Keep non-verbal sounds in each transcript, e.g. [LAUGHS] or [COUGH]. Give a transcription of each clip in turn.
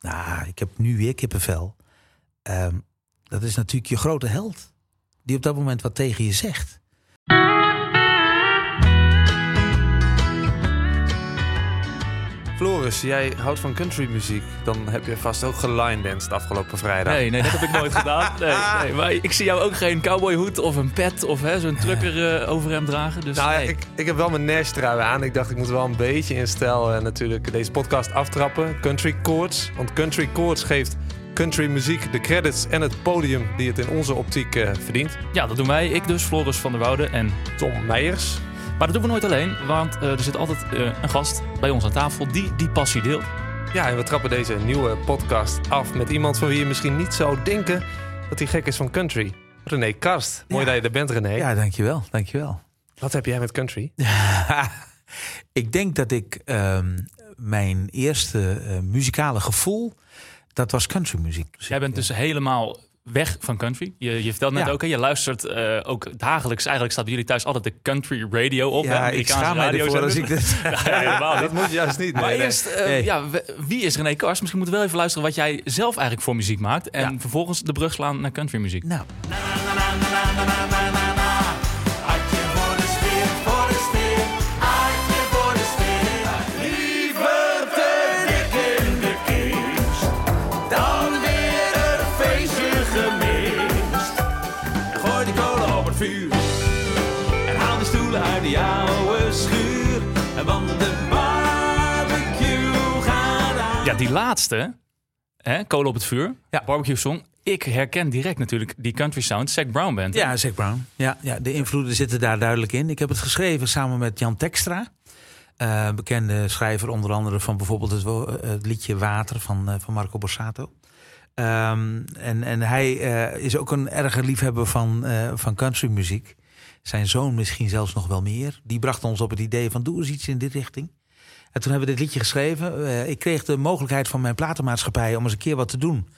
Nou, ik heb nu weer kippenvel. Ehm, dat is natuurlijk je grote held. Die op dat moment wat tegen je zegt. Floris, jij houdt van countrymuziek. Dan heb je vast ook gelinedance afgelopen vrijdag. Nee, nee, dat heb ik nooit [LAUGHS] gedaan. Nee, nee, maar ik zie jou ook geen cowboyhoed of een pet of zo'n trucker eh, over hem dragen. Dus Nou nee. ik, ik heb wel mijn Nash trui aan. Ik dacht, ik moet wel een beetje in stijl eh, natuurlijk deze podcast aftrappen. Country Chords. Want Country Chords geeft country muziek de credits en het podium die het in onze optiek eh, verdient. Ja, dat doen wij. Ik dus, Floris van der Woude. En, Tom Meijers. Maar dat doen we nooit alleen, want eh, er zit altijd eh, een gast bij ons aan tafel die die passie deelt. Ja, en we trappen deze nieuwe podcast af met iemand van wie je misschien niet zou denken dat hij gek is van country. René Karst. Mooi Ja. dat je er bent, René. Ja, dankjewel. Dankjewel. Wat heb jij met country? [LAUGHS] ik denk dat ik ehm, mijn eerste eh, muzikale gevoel, dat was countrymuziek. Dus Jij bent dus helemaal weg van country. Je, je vertelt net Ja. ook, hè, je luistert eh, ook dagelijks. Eigenlijk staat bij jullie thuis altijd de country radio op. hè, ja, ik schaam mij ervoor als ik dit... [LAUGHS] Helemaal niet. Dat moet juist niet. Maar nee, eerst, eh, Nee. ja, wie is René Kars? Misschien moeten we wel even luisteren wat jij zelf eigenlijk voor muziek maakt. En Ja. vervolgens de brug slaan naar countrymuziek. Nou, Hartje uit die oude schuur. Want de barbecue gaat aan. Ja, die laatste, hè, kolen op het vuur, Ja. barbecue song. Ik herken direct natuurlijk die country sound, Zac Brown Band. hè? ja, Zac Brown. Ja, ja, de invloeden zitten daar duidelijk in. Ik heb het geschreven samen met Jan Tekstra. eh, bekende schrijver onder andere van bijvoorbeeld het, liedje Water van, eh, van Marco Borsato. Ehm, en, en hij eh, is ook een erge liefhebber van, eh, van countrymuziek. Zijn zoon misschien zelfs nog wel meer. Die bracht ons op het idee van doe eens iets in die richting. En toen hebben we dit liedje geschreven. Eh, ik kreeg de mogelijkheid van mijn platenmaatschappij om eens een keer wat te doen.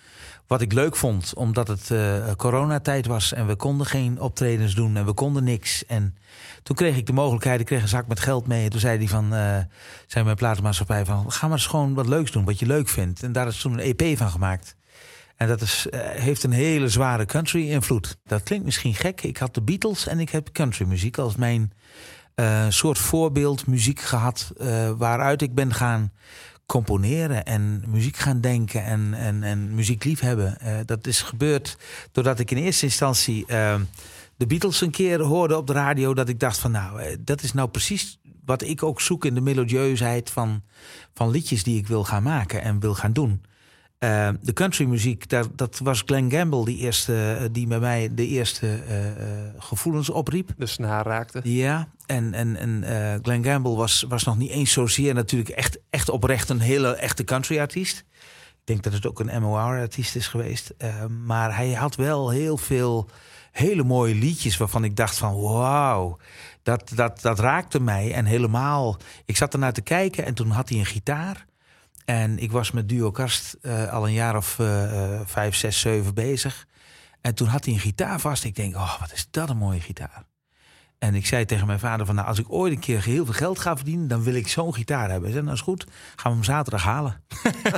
Wat ik leuk vond, omdat het eh, coronatijd was en we konden geen optredens doen en we konden niks. En toen kreeg ik de mogelijkheid, ik kreeg een zak met geld mee. En toen zei, die van, eh, zei mijn platenmaatschappij van, ga maar eens gewoon wat leuks doen, wat je leuk vindt. En daar is toen een EP van gemaakt. En dat is, eh, heeft een hele zware country invloed. Dat klinkt misschien gek. Ik had de Beatles en ik heb country muziek als mijn eh, soort voorbeeld muziek gehad. eh, waaruit ik ben gaan componeren en muziek gaan denken en, en, en muziek liefhebben. Dat is gebeurd doordat ik in eerste instantie eh, de Beatles een keer hoorde op de radio. Dat ik dacht van nou, dat is nou precies wat ik ook zoek in de melodieusheid van, van liedjes die ik wil gaan maken en wil gaan doen. Eh, de countrymuziek, daar, dat was Glenn Gamble die, eerste, eh, die bij mij de eerste eh, eh, gevoelens opriep. De snaar raakte. Ja, en, en, en eh, Glenn Gamble was, was nog niet eens zozeer natuurlijk echt, echt oprecht een hele echte country-artiest. Ik denk dat het ook een MOR-artiest is geweest. Eh, maar hij had wel heel veel hele mooie liedjes waarvan ik dacht van wauw, dat, dat, dat raakte mij. En helemaal, ik zat ernaar te kijken en toen had hij een gitaar. En ik was met Duo Karst eh, al een jaar of eh, eh, vijf, zes, zeven bezig. En toen had hij een gitaar vast. Ik denk, oh, wat is dat een mooie gitaar. En ik zei tegen mijn vader van, nou, als ik ooit een keer heel veel geld ga verdienen, dan wil ik zo'n gitaar hebben. Hij zei, nou is goed, gaan we hem zaterdag halen.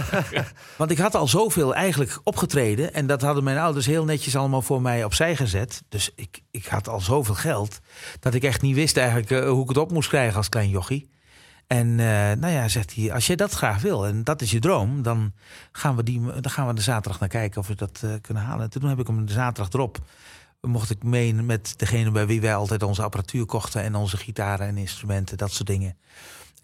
[LAUGHS] Want ik had al zoveel eigenlijk opgetreden en dat hadden mijn ouders heel netjes allemaal voor mij opzij gezet. Dus ik, ik had al zoveel geld dat ik echt niet wist eigenlijk hoe ik het op moest krijgen als klein jochie. En eh, nou ja, zegt hij, als je dat graag wil en dat is je droom, dan gaan we, die, dan gaan we de zaterdag naar kijken of we dat eh, kunnen halen. En toen heb ik hem de zaterdag erop. Mocht ik mee met degene bij wie wij altijd onze apparatuur kochten en onze gitaren en instrumenten, dat soort dingen.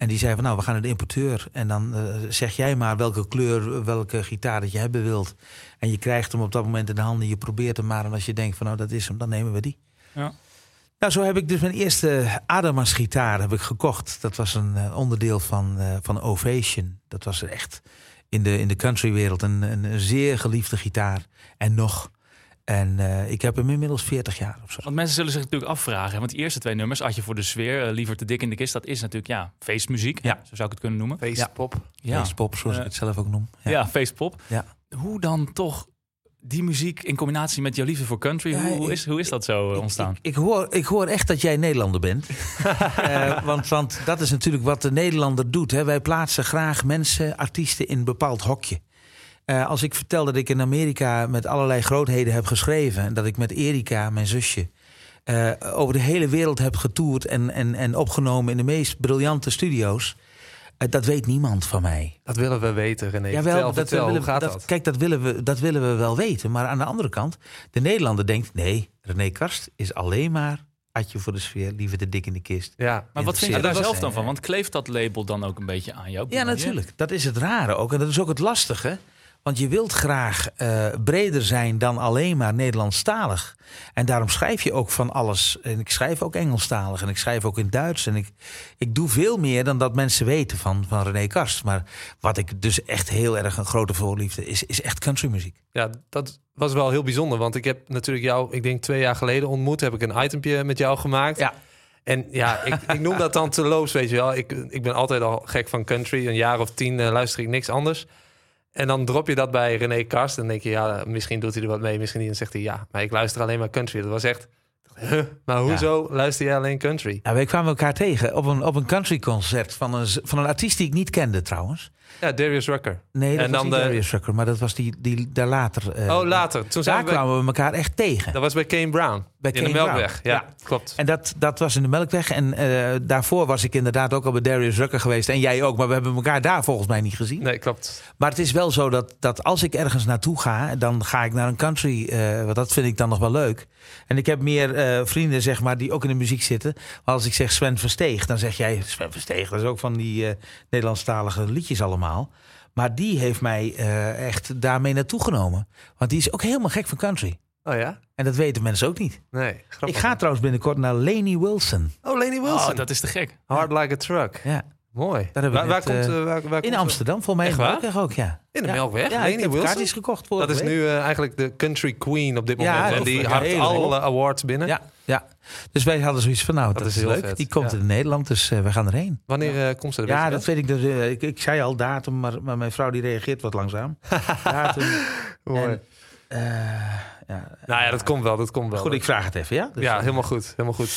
En die zei van nou, we gaan naar de importeur. En dan eh, zeg jij maar welke kleur, welke gitaar dat je hebben wilt. En je krijgt hem op dat moment in de handen. Je probeert hem maar. En als je denkt van nou, dat is hem, dan nemen we die. Ja. Nou, zo heb ik dus mijn eerste Adamas gitaar heb ik gekocht. Dat was een eh, onderdeel van, eh, van Ovation. Dat was echt in de, in de countrywereld een, een, zeer geliefde gitaar. En nog. En eh, ik heb hem inmiddels 40 jaar of zo. Want mensen zullen zich natuurlijk afvragen. Want die eerste twee nummers, had je voor de sfeer, liever te dik in de kist, dat is natuurlijk ja, feestmuziek. Ja. Zo zou ik het kunnen noemen. Feestpop. Ja, Pop, zoals ik het zelf ook noem. ja. feestpop. Ja. Hoe dan toch die muziek in combinatie met jouw liefde voor country, hoe, is, hoe is dat zo eh, ontstaan? Ik, ik, hoor, ik hoor echt dat jij Nederlander bent. [LAUGHS] Eh, want, want dat is natuurlijk wat de Nederlander doet. Hè. Wij plaatsen graag mensen, artiesten in een bepaald hokje. Eh, als ik vertel dat ik in Amerika met allerlei grootheden heb geschreven... en dat ik met Erika, mijn zusje, over de hele wereld heb getoerd... En, en, en opgenomen in de meest briljante studio's... eh, dat weet niemand van mij. Dat willen we weten, René. Jawel, vertel, dat vertel, willen, hoe gaat dat, dat? Kijk, dat willen, we, dat willen we wel weten. Maar aan de andere kant, de Nederlander denkt... nee, René Karst is alleen maar Atje voor de sfeer, liever de dik in de kist. Ja, Maar wat vind je daar zelf dan van? Want kleeft dat label dan ook een beetje aan jou? Ja, natuurlijk. Dat is het rare ook. En dat is ook het lastige. Want je wilt graag eh, breder zijn dan alleen maar Nederlandstalig. En daarom schrijf je ook van alles. En ik schrijf ook Engelstalig en ik schrijf ook in Duits. En ik, ik doe veel meer dan dat mensen weten van, van René Karst. Maar wat ik dus echt heel erg een grote voorliefde is, is echt countrymuziek. ja, dat was wel heel bijzonder. Want ik heb natuurlijk jou, ik denk twee jaar geleden ontmoet. Heb ik een itempje met jou gemaakt. Ja. En ja, ik, ik noem dat dan te loops, weet je wel. Ik, ik ben altijd al gek van country. Een jaar of tien eh, luister ik niks anders. En dan drop je dat bij René Karst. En denk je, ja, misschien doet hij er wat mee, misschien niet. En zegt hij, ja, maar ik luister alleen maar country. Dat was echt, huh, maar hoezo luister jij alleen country? Nou, wij kwamen elkaar tegen op een, op een countryconcert van een, van een artiest die ik niet kende trouwens. Ja, Darius Rucker. Nee, dat En was dan niet de- Darius Rucker, maar dat was die, die daar later. eh, oh, later. Toen zijn Daar we, kwamen we elkaar echt tegen. dat was bij Kane Brown. Bij in de Kane Melkweg. Brown. Ja, klopt. En dat, dat was in de Melkweg. En eh, daarvoor was ik inderdaad ook al bij Darius Rucker geweest. En jij ook, maar we hebben elkaar daar volgens mij niet gezien. Nee, klopt. Maar het is wel zo dat, dat als ik ergens naartoe ga, dan ga ik naar een country. eh, want dat vind ik dan nog wel leuk. En ik heb meer vrienden, zeg maar, die ook in de muziek zitten. Maar als ik zeg Sven Versteeg, dan zeg jij Sven Versteeg. Dat is ook van die Nederlandstalige liedjes allemaal. Maar die heeft mij eh, echt daarmee naartoe genomen. Want die is ook helemaal gek van country. Oh ja? En dat weten mensen ook niet. Nee, grappig. Ik ga trouwens binnenkort naar Laney Wilson. Oh, Lenny Wilson. Oh, dat is te gek. Hard Like a Truck. Ja, Mooi. Daar hebben we waar, komt, eh, eh, waar, waar in komt- Amsterdam, voor mij in de? Melkweg ook, ja. In de Ja. Melkweg? Ja, heb Wilson? kaartjes gekocht voor Dat is nu eh, eigenlijk de country queen op dit Ja, moment. en dat die heel alle awards binnen. Ja, ja. Dus wij hadden zoiets van, nou, dat, is leuk. vet. Die komt Ja. in Nederland, dus we gaan erheen. Wanneer komt ze er? Ja, dat weet ik. Dus, ik. Ik zei al datum, maar, maar mijn vrouw die reageert wat langzaam. [LAUGHS] datum. Mooi. En, ja. Nou ja, dat komt wel. Dat komt wel. Goed, ik vraag het even, ja? Dus, ja, helemaal goed. Helemaal goed.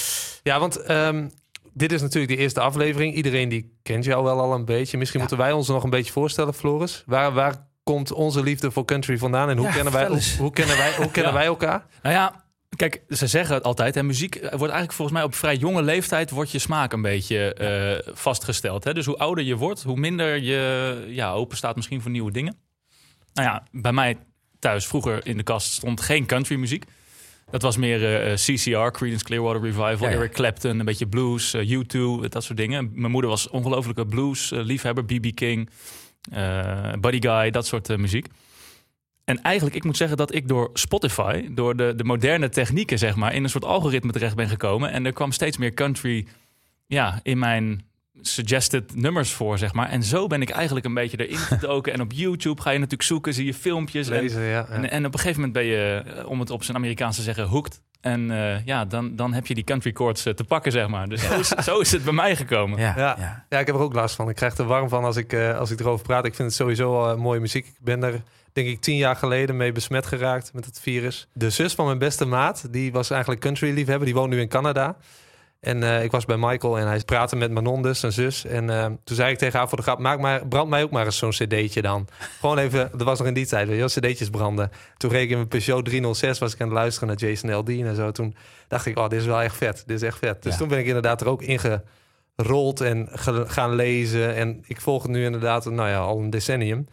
Ja, want ehm, dit is natuurlijk de eerste aflevering. Iedereen die kent jou wel al een beetje. Misschien Ja. moeten wij ons nog een beetje voorstellen, Floris. Waar, waar komt onze liefde voor country vandaan? En hoe Ja, kennen wij, hoe, hoe kennen wij, hoe kennen wij elkaar? Nou ja, kijk, ze zeggen het altijd. En muziek wordt eigenlijk volgens mij op vrij jonge leeftijd... wordt je smaak een beetje eh, vastgesteld. Hè? Dus hoe ouder je wordt, hoe minder je ja, open staat misschien voor nieuwe dingen. Nou ja, bij mij thuis vroeger in de kast stond geen country muziek. Dat was meer eh, CCR, Creedence Clearwater Revival, Ja, ja. Eric Clapton, een beetje blues, eh, U2, dat soort dingen. Mijn moeder was ongelofelijke blues eh, liefhebber, B.B. King, eh, Buddy Guy, dat soort eh, muziek. En eigenlijk, ik moet zeggen dat ik door Spotify, door de, de moderne technieken, zeg maar, in een soort algoritme terecht ben gekomen. En er kwam steeds meer country ja, in mijn suggested nummers voor, zeg maar. En zo ben ik eigenlijk een beetje erin gedoken. [LAUGHS] en op YouTube ga je natuurlijk zoeken, zie je filmpjes. En, Lezen, ja. ja. en, en op een gegeven moment ben je, eh, om het op zijn Amerikaans te zeggen, hooked. En eh, ja, dan, dan heb je die country chords eh, te pakken, zeg maar. Dus zo, is, [LAUGHS] zo is het bij mij gekomen. Ja, Ja. ja. Ja, ik heb er ook last van. Ik krijg er warm van als ik, eh, als ik erover praat. Ik vind het sowieso al mooie muziek. Ik ben er, denk ik, tien jaar geleden mee besmet geraakt met het virus. De zus van mijn beste maat, die was eigenlijk country liefhebber. Die woont nu in Canada. En eh, ik was bij Michael en hij praatte met Manon dus, zijn zus. En eh, toen zei ik tegen haar voor de grap, maak maar, brand mij ook maar eens zo'n cd'tje dan. Gewoon even, dat was nog in die tijd, weet je wel, cd'tjes branden. Toen reed ik in mijn Peugeot 306, was ik aan het luisteren naar Jason LD en zo. Toen dacht ik, oh, dit is wel echt vet. Dit is echt vet. Dus Ja. toen ben ik inderdaad er ook ingerold en gaan lezen. En ik volg het nu inderdaad, nou ja, al een decennium.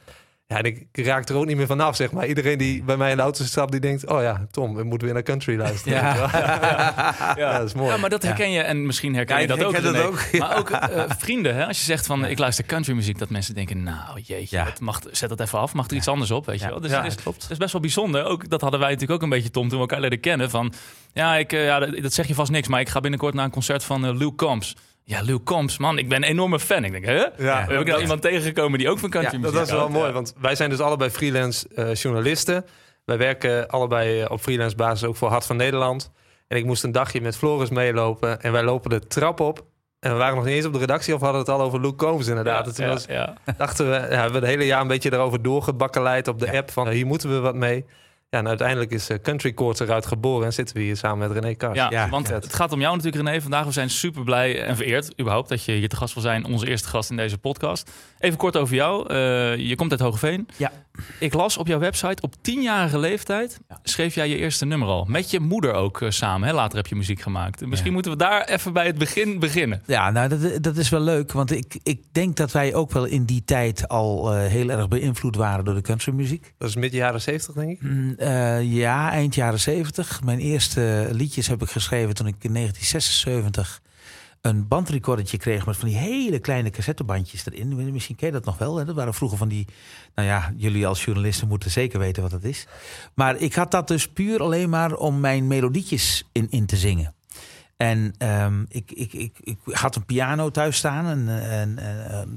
Ja, en ik raak er ook niet meer vanaf, zeg maar. Iedereen die bij mij in de auto stapt, die denkt... oh ja, Tom, we moeten weer naar country luisteren. Ja. [LAUGHS] Ja, dat is mooi. Ja, maar dat herken je en misschien herken Ja, je ik dat ook. herken dat René. ook, ja. Maar ook eh, vrienden, hè? als je zegt van ik luister countrymuziek, dat mensen denken, nou jeetje, Ja. dat mag, zet dat even af, mag er iets anders op, weet je wel. Dus Ja, dat, is, klopt. dat is best wel bijzonder. Ook, dat hadden wij natuurlijk ook een beetje, Tom, toen we elkaar leren kennen. Van, ja, ik, eh, ja dat, dat zeg je vast niks, maar ik ga binnenkort naar een concert van eh, Lou Combs. Ja, Lou Combs, man, ik ben een enorme fan. Ik denk, hè? Ja, Heb ik nou dat- iemand tegengekomen die ook van country Dat muziek was wel houdt? mooi, Ja. want wij zijn dus allebei freelance eh, journalisten. Wij werken allebei eh, op freelance basis ook voor Hart van Nederland. En ik moest een dagje met Floris meelopen. En wij lopen de trap op. En we waren nog niet eens op de redactie of we hadden het al over Luke Combs inderdaad. en toen ja, was, ja. dachten we, ja, we hebben het hele jaar een beetje erover doorgebakkeleid op de Ja. app. Van hier moeten we wat mee. Ja, en uiteindelijk is eh, Country Chords eruit geboren en zitten we hier samen met René Kars. Ja, Ja, want het gaat om jou natuurlijk, René. Vandaag we zijn super blij en vereerd überhaupt dat je hier te gast wil zijn. Onze eerste gast in deze podcast. Even kort over jou. Eh, je komt uit Hogeveen. Ja. Ik las op jouw website, op tienjarige leeftijd Ja. schreef jij je eerste nummer al. Met je moeder ook eh, samen. Hè? Later heb je muziek gemaakt. Misschien Ja. moeten we daar even bij het begin beginnen. Ja, nou, dat, dat is wel leuk. Want ik, ik denk dat wij ook wel in die tijd al eh, heel erg beïnvloed waren door de countrymuziek. Dat is midden jaren 70, denk ik. Mm, eh, ja, eind jaren 70. Mijn eerste liedjes heb ik geschreven toen ik in 1976 een bandrecordertje kreeg met van die hele kleine cassettebandjes erin. Misschien ken je dat nog wel. Hè? Dat waren vroeger van die. Nou ja, jullie als journalisten moeten zeker weten wat dat is. Maar ik had dat dus puur alleen maar om mijn melodietjes in, in te zingen. En ehm, ik, ik, ik, ik had een piano thuis staan. En, en,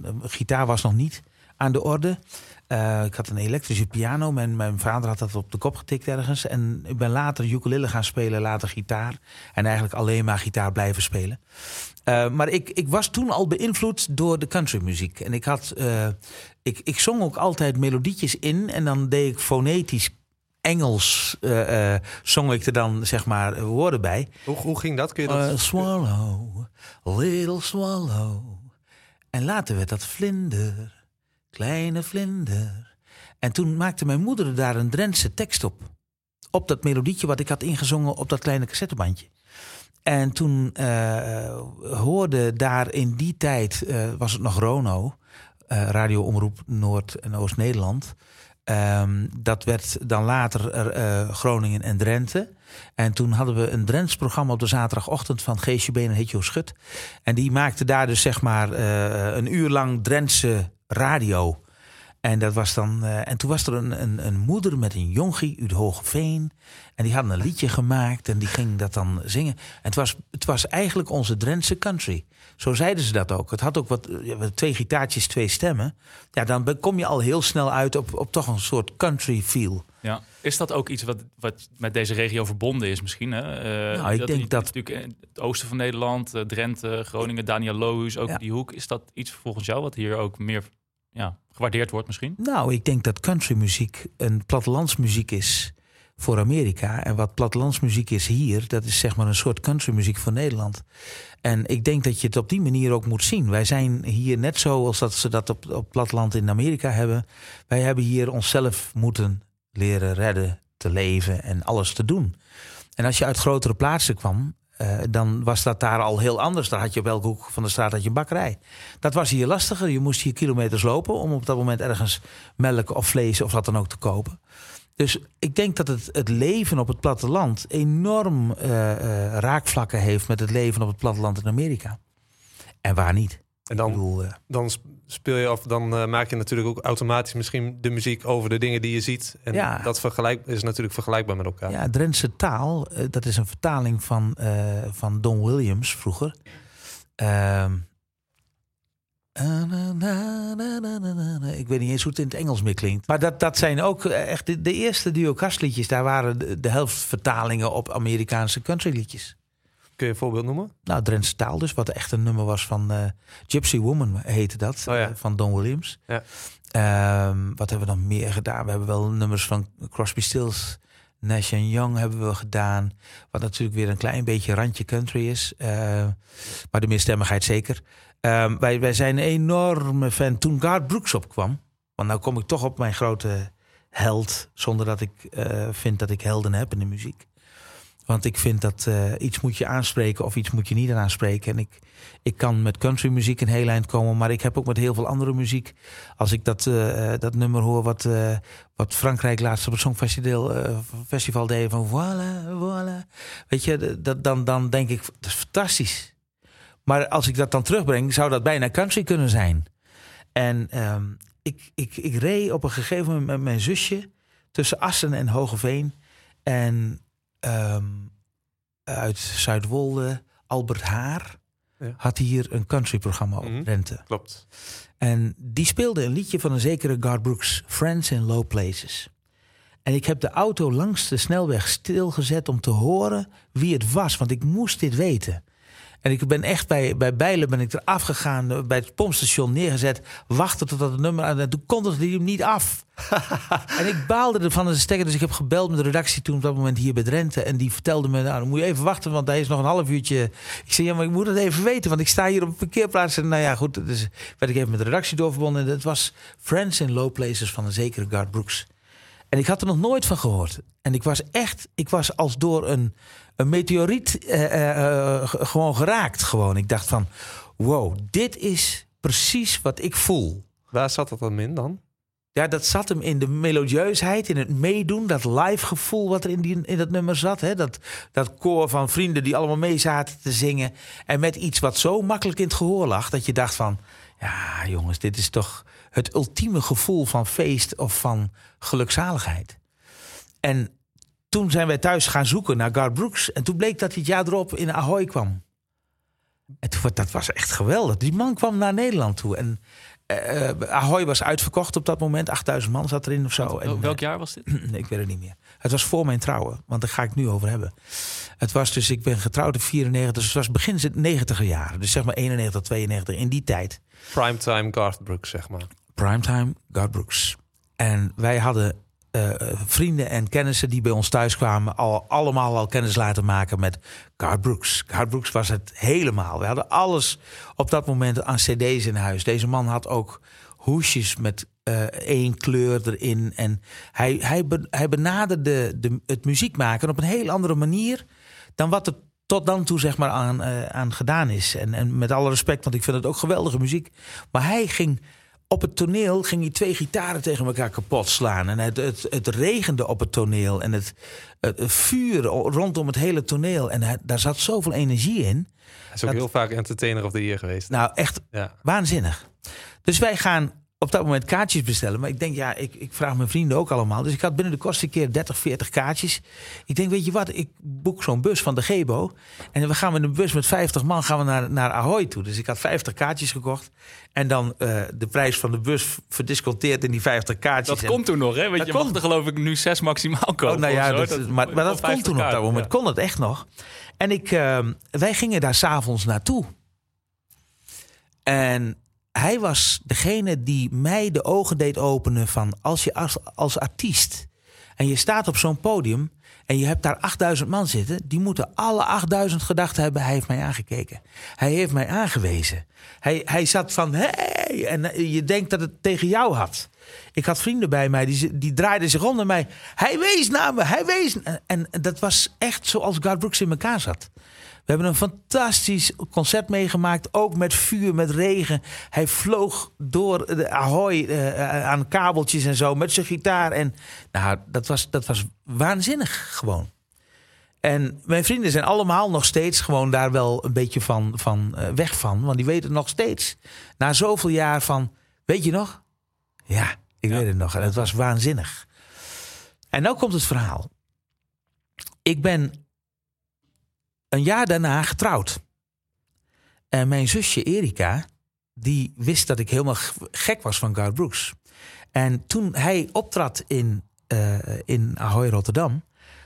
een gitaar was nog niet aan de orde. Eh, ik had een elektrische piano. Mijn, mijn vader had dat op de kop getikt ergens. En ik ben later ukulele gaan spelen, later gitaar. En eigenlijk alleen maar gitaar blijven spelen. Eh, maar ik, ik was toen al beïnvloed door de countrymuziek. En ik had... eh, ik, ik zong ook altijd melodietjes in. En dan deed ik fonetisch Engels... zong ik er dan, zeg maar, woorden bij. Hoe, hoe ging dat? Kun je dat... Swallow, little swallow. En later werd dat vlinder, kleine vlinder. En toen maakte mijn moeder daar een Drentse tekst op. Op dat melodietje wat ik had ingezongen op dat kleine cassettebandje. En toen eh, hoorde daar in die tijd, eh, was het nog Rono, eh radioomroep Noord- en Oost-Nederland. Ehm, dat werd dan later Groningen en Drenthe. En toen hadden we een Drents programma op de zaterdagochtend van Geesje Been en Hitjo Schut. En die maakte daar dus zeg maar een uur lang Drentse radio. En, dat was dan, eh, en toen was er een, een, een moeder met een jongie uit Hoogeveen. En die hadden een liedje gemaakt en die ging dat dan zingen. En het was, het was eigenlijk onze Drentse country. Zo zeiden ze dat ook. Het had ook wat, wat twee gitaartjes, twee stemmen. Ja, dan kom je al heel snel uit op, op toch een soort country feel. Ja. Is dat ook iets wat, wat met deze regio verbonden is misschien? Hè? Eh, Nou, ik denk dat- Natuurlijk het oosten van Nederland, eh, Drenthe, Groningen, Daniel Lohuis, ook Ja. die hoek. Is dat iets volgens jou wat hier ook meer ja, gewaardeerd wordt misschien? Nou, ik denk dat countrymuziek een plattelandsmuziek is voor Amerika. En wat plattelandsmuziek is hier, dat is zeg maar een soort countrymuziek voor Nederland. En ik denk dat je het op die manier ook moet zien. Wij zijn hier net zo als dat ze dat op, op platteland in Amerika hebben. Wij hebben hier onszelf moeten leren redden, te leven en alles te doen. En als je uit grotere plaatsen kwam, eh, dan was dat daar al heel anders. Daar had je op elke hoek van de straat had je een bakkerij. Dat was hier lastiger. Je moest hier kilometers lopen om op dat moment ergens melk of vlees of wat dan ook te kopen. Dus ik denk dat het, het leven op het platteland enorm eh, eh, raakvlakken heeft met het leven op het platteland in Amerika. En waar niet? En dan, bedoel, dan speel je of dan eh, maak je natuurlijk ook automatisch misschien de muziek over de dingen die je ziet. En Ja. dat vergelijk, is natuurlijk vergelijkbaar met elkaar. Ja, Drentse taal, eh, dat is een vertaling van, eh, van Don Williams vroeger. Ik weet niet eens hoe het in het Engels meer klinkt. Maar dat, dat zijn ook echt de, de eerste duo-kastliedjes. Daar waren de, de helft vertalingen op Amerikaanse countryliedjes. Kun je een voorbeeld noemen? Nou, Drentse taal dus, wat echt een nummer was van eh, Gypsy Woman heette dat. Oh ja. eh, van Don Williams. Ja. Ehm, wat hebben we dan meer gedaan? We hebben wel nummers van Crosby, Stills, Nash Young hebben we gedaan. Wat natuurlijk weer een klein beetje randje country is. Eh, maar de meerstemmigheid zeker. Ehm, wij, wij zijn een enorme fan. Toen Garth Brooks opkwam. Want nou kom ik toch op mijn grote held. Zonder dat ik vind dat ik helden heb in de muziek. Want ik vind dat eh, iets moet je aanspreken of iets moet je niet aanspreken. En ik, ik kan met countrymuziek een heel eind komen, maar ik heb ook met heel veel andere muziek. Als ik dat, eh, dat nummer hoor wat, eh, wat Frankrijk laatst op het Songfestival festival deed van voilà, voilà. Weet je, dat, dan, dan denk ik, dat is fantastisch. Maar als ik dat dan terugbreng, zou dat bijna country kunnen zijn. En ehm, ik, ik, ik reed op een gegeven moment met mijn zusje tussen Assen en Hogeveen. En ehm, uit Zuidwolde, Albert Haar, Ja. had hier een countryprogramma op Mhm. Rente. Klopt. En die speelde een liedje van een zekere Garth Brooks, Friends in Low Places. En ik heb de auto langs de snelweg stilgezet om te horen wie het was, want ik moest dit weten. En ik ben echt bij, bij Bijlen ben ik er afgegaan, eh, bij het pompstation neergezet, wachten tot dat het nummer aan. En toen kondigde hij hem niet af. [LAUGHS] en ik baalde ervan als een stekker, dus ik heb gebeld met de redactie toen op dat moment hier bij Drenthe. En die vertelde me, nou dan moet je even wachten, want hij is nog een half uurtje. Ik zei, ja maar ik moet het even weten, want ik sta hier op een parkeerplaats. En nou ja goed, dus werd ik even met de redactie doorverbonden. En dat was Friends in Low Places van een zekere Garth Brooks. En ik had er nog nooit van gehoord. En ik was echt, ik was als door een, een meteoriet eh, eh, eh, gewoon geraakt. Gewoon. Ik dacht van, wow, dit is precies wat ik voel. Waar zat dat dan in dan? Ja, dat zat hem in de melodieusheid, in het meedoen, dat live gevoel wat er in, die, in dat nummer zat. Hè? Dat, dat koor van vrienden die allemaal mee zaten te zingen. En met iets wat zo makkelijk in het gehoor lag, dat je dacht van... Ja, jongens, dit is toch het ultieme gevoel van feest of van gelukzaligheid. En toen zijn wij thuis gaan zoeken naar Garth Brooks. En toen bleek dat hij het jaar erop in Ahoy kwam. En toen, dat was echt geweldig. Die man kwam naar Nederland toe. En eh, eh, Ahoy was uitverkocht op dat moment. 8000 man zat erin of zo. En, Wel- Welk eh, jaar was dit? Nee, [CLEARS THROAT] ik weet het niet meer. Het was voor mijn trouwen, want daar ga ik het nu over hebben. Het was dus, ik ben getrouwd in 94, dus het was begin de 90 jaren. Dus zeg maar 91, 92, in die tijd. Primetime Garth Brooks, zeg maar. Primetime, Garth Brooks. En wij hadden eh, vrienden en kennissen die bij ons thuis kwamen... Al, allemaal al kennis laten maken met Garth Brooks. Garth Brooks was het helemaal. We hadden alles op dat moment aan cd's in huis. Deze man had ook hoesjes met eh, één kleur erin. En hij, hij, hij benaderde de, het muziek maken op een heel andere manier... dan wat er tot dan toe zeg maar aan, eh, aan gedaan is. En, en met alle respect, want ik vind het ook geweldige muziek. Maar hij ging op het toneel ging hij twee gitaren tegen elkaar kapot slaan. En het, het, het regende op het toneel. En het, het vuur rondom het hele toneel. En hij- daar zat zoveel energie in. Hij is ook Dat- heel vaak entertainer of the year geweest. Nou, echt Ja. waanzinnig. Dus wij gaan op dat moment kaartjes bestellen. Maar ik denk, ja, ik, ik vraag mijn vrienden ook allemaal. Dus ik had binnen de kortste keer 30, 40 kaartjes. Ik denk, weet je wat, ik boek zo'n bus van de Gebo. En we gaan met een bus met 50 man gaan we naar, naar Ahoy toe. Dus ik had 50 kaartjes gekocht. En dan eh, de prijs van de bus verdisconteerd in die 50 kaartjes. Dat En- kon toen nog, hè? Want je kon. mag er geloof ik nu zes maximaal kopen. Oh, nou ja, dat, maar, maar dat kon toen op dat 50 moment. ja. Kon het echt nog. En ik, eh, wij gingen daar s'avonds naartoe. En hij was degene die mij de ogen deed openen van als je als, als artiest en je staat op zo'n podium en je hebt daar 8000 man zitten, die moeten alle 8000 gedacht hebben: hij heeft mij aangekeken. Hij heeft mij aangewezen. Hij, hij zat van hey, en eh, je denkt dat het tegen jou had. Ik had vrienden bij mij die, die draaiden zich om naar mij. Hij wees naar me, hij wees. En, en dat was echt zoals Garth Brooks in elkaar zat. We hebben een fantastisch concert meegemaakt. Ook met vuur, met regen. Hij vloog door de Ahoy eh, aan kabeltjes en zo. Met zijn gitaar. En nou, dat was, dat was waanzinnig gewoon. En mijn vrienden zijn allemaal nog steeds gewoon daar wel een beetje van, van eh, weg van. Want die weten nog steeds. Na zoveel jaar van, weet je nog? Ja, ik weet het nog. En het was waanzinnig. En nou komt het verhaal. Ik ben een jaar daarna getrouwd. En mijn zusje Erika, die wist dat ik helemaal gek was van Garth Brooks. En toen hij optrad in, eh, in Ahoy Rotterdam,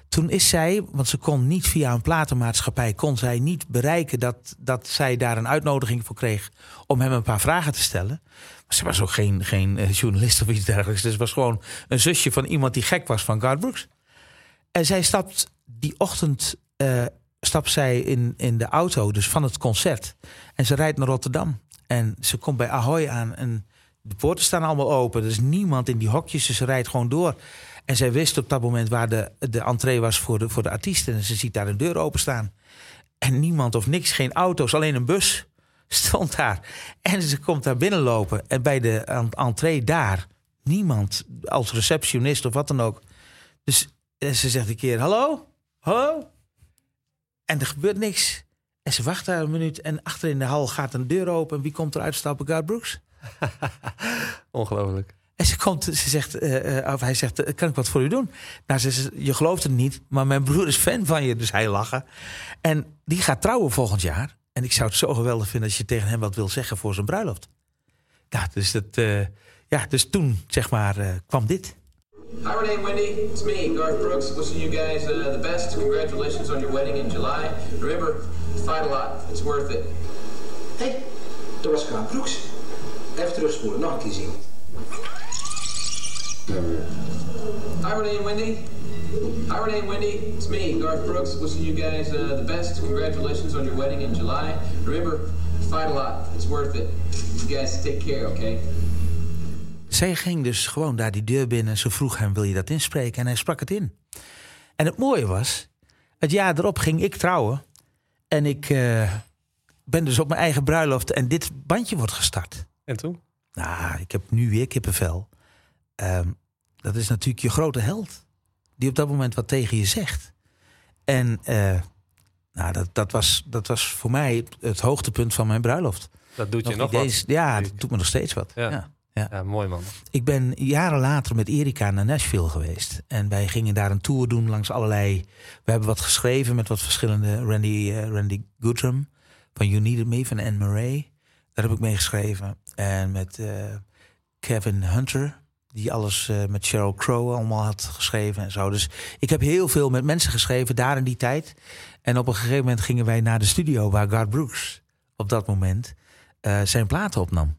toen is zij, want ze kon niet via een platenmaatschappij, kon zij niet bereiken dat, dat zij daar een uitnodiging voor kreeg om hem een paar vragen te stellen. Ze was ook geen, geen eh, journalist of iets dergelijks. Dus was gewoon een zusje van iemand die gek was van Garth Brooks. En zij stapt die ochtend eh, stapt zij in, in de auto, dus van het concert. En ze rijdt naar Rotterdam. En ze komt bij Ahoy aan en de poorten staan allemaal open. Er is niemand in die hokjes, dus ze rijdt gewoon door. En zij wist op dat moment waar de, de entree was voor de, voor de artiesten. En ze ziet daar een deur openstaan. En niemand of niks, geen auto's, alleen een bus [LAUGHS] stond daar. En ze komt daar binnenlopen. En bij de en- entree daar, niemand als receptionist of wat dan ook. Dus eh, ze zegt een keer, hallo? Hallo? En er gebeurt niks. En ze wacht daar een minuut en achter in de hal gaat een deur open. En wie komt eruit stappen? Garth Brooks. [LAUGHS] Ongelooflijk. En ze komt, ze zegt, eh, eh, of hij zegt, eh, kan ik wat voor u doen? Nou, ze zegt, je gelooft het niet, maar mijn broer is fan van je. Dus hij lachen. En die gaat trouwen volgend jaar. En ik zou het zo geweldig vinden als je tegen hem wat wil zeggen voor zijn bruiloft. Ja, dus, dat, ja, dus toen, zeg maar, kwam dit. Hi Renee and Wendy, it's me, Garth Brooks. Wishing you guys uh, the best. Congratulations on your wedding in July. Remember, Fight a lot. It's worth it. Hey, dat was Kraan Broeks. Even terugspoelen, nog een keer zien. Hi, Renee and Wendy. Hi, Renee and Wendy. It's me, Garth Brooks, wishing you guys uh, the best. Congratulations on your wedding in July. Remember, fight a lot. It's worth it. You guys take care, okay? Zij ging dus gewoon daar die deur binnen. Ze vroeg hem, wil je dat inspreken? En hij sprak het in. En het mooie was, het jaar erop ging ik trouwen. En ik eh, ben dus op mijn eigen bruiloft en dit bandje wordt gestart. En toen? Nou, ik heb nu weer kippenvel. Ehm, dat is natuurlijk je grote held. Die op dat moment wat tegen je zegt. En eh, nou, dat, dat, was, dat was voor mij het hoogtepunt van mijn bruiloft. Dat doet je Nog wat. eens- ja, dat doet me nog steeds wat. Ja. Ja. Ja. Ja, mooi man. Ik ben jaren later met Erika naar Nashville geweest. En wij gingen daar een tour doen langs allerlei... We hebben wat geschreven met wat verschillende... Randy, eh, Randy Goodrum van You Needed Me van Anne Murray. Daar heb ik mee geschreven. En met eh, Kevin Hunter... die alles eh, met Sheryl Crow allemaal had geschreven en zo. Dus ik heb heel veel met mensen geschreven daar in die tijd. En op een gegeven moment gingen wij naar de studio... waar Garth Brooks op dat moment eh, zijn platen opnam.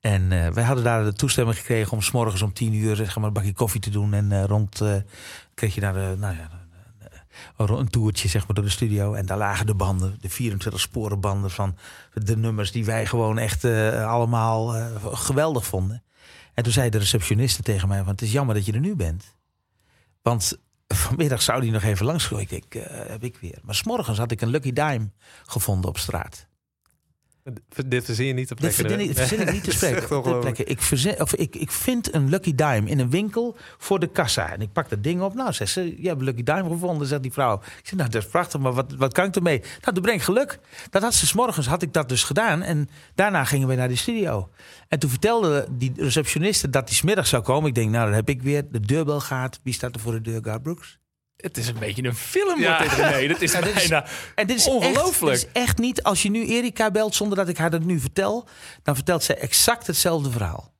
En eh, wij hadden daar de toestemming gekregen om 's morgens om tien uur zeg maar, een bakje koffie te doen. En eh, rond eh, kreeg je daar de, nou ja, een, toertje zeg maar, door de studio. En daar lagen de banden, de 24 sporen banden van de nummers die wij gewoon echt allemaal geweldig vonden. En toen zei de receptioniste tegen mij: van, Het is jammer dat je er nu bent. Want vanmiddag zou die nog even langskomen. Ik heb ik weer. Maar s'morgens had ik een Lucky Dime gevonden op straat. Dit verzin je niet te Dit plekken. verzin ik, verzin ik niet te [LAUGHS] spreken. Ik, verzin, of ik, ik vind een Lucky Dime in een winkel voor de kassa. En ik pak dat ding op. Nou, zegt ze, je hebt een Lucky Dime gevonden, zegt die vrouw. Ik zeg, nou, dat is prachtig, maar wat, wat kan ik ermee? Nou, dat brengt geluk. Dat had ze, 's morgens had ik dat dus gedaan. En daarna gingen we naar die studio. En toen vertelde die receptioniste dat hij smiddag zou komen. Ik denk, nou, dan heb ik weer de deurbel gaat. Wie staat er voor de deur? Garth Brooks. Het is een beetje een film, Ja. wordt dit, [LAUGHS] is Ja, En dit is ongelooflijk. Echt, dit is echt niet, als je nu Erika belt zonder dat ik haar dat nu vertel, dan vertelt zij exact hetzelfde verhaal.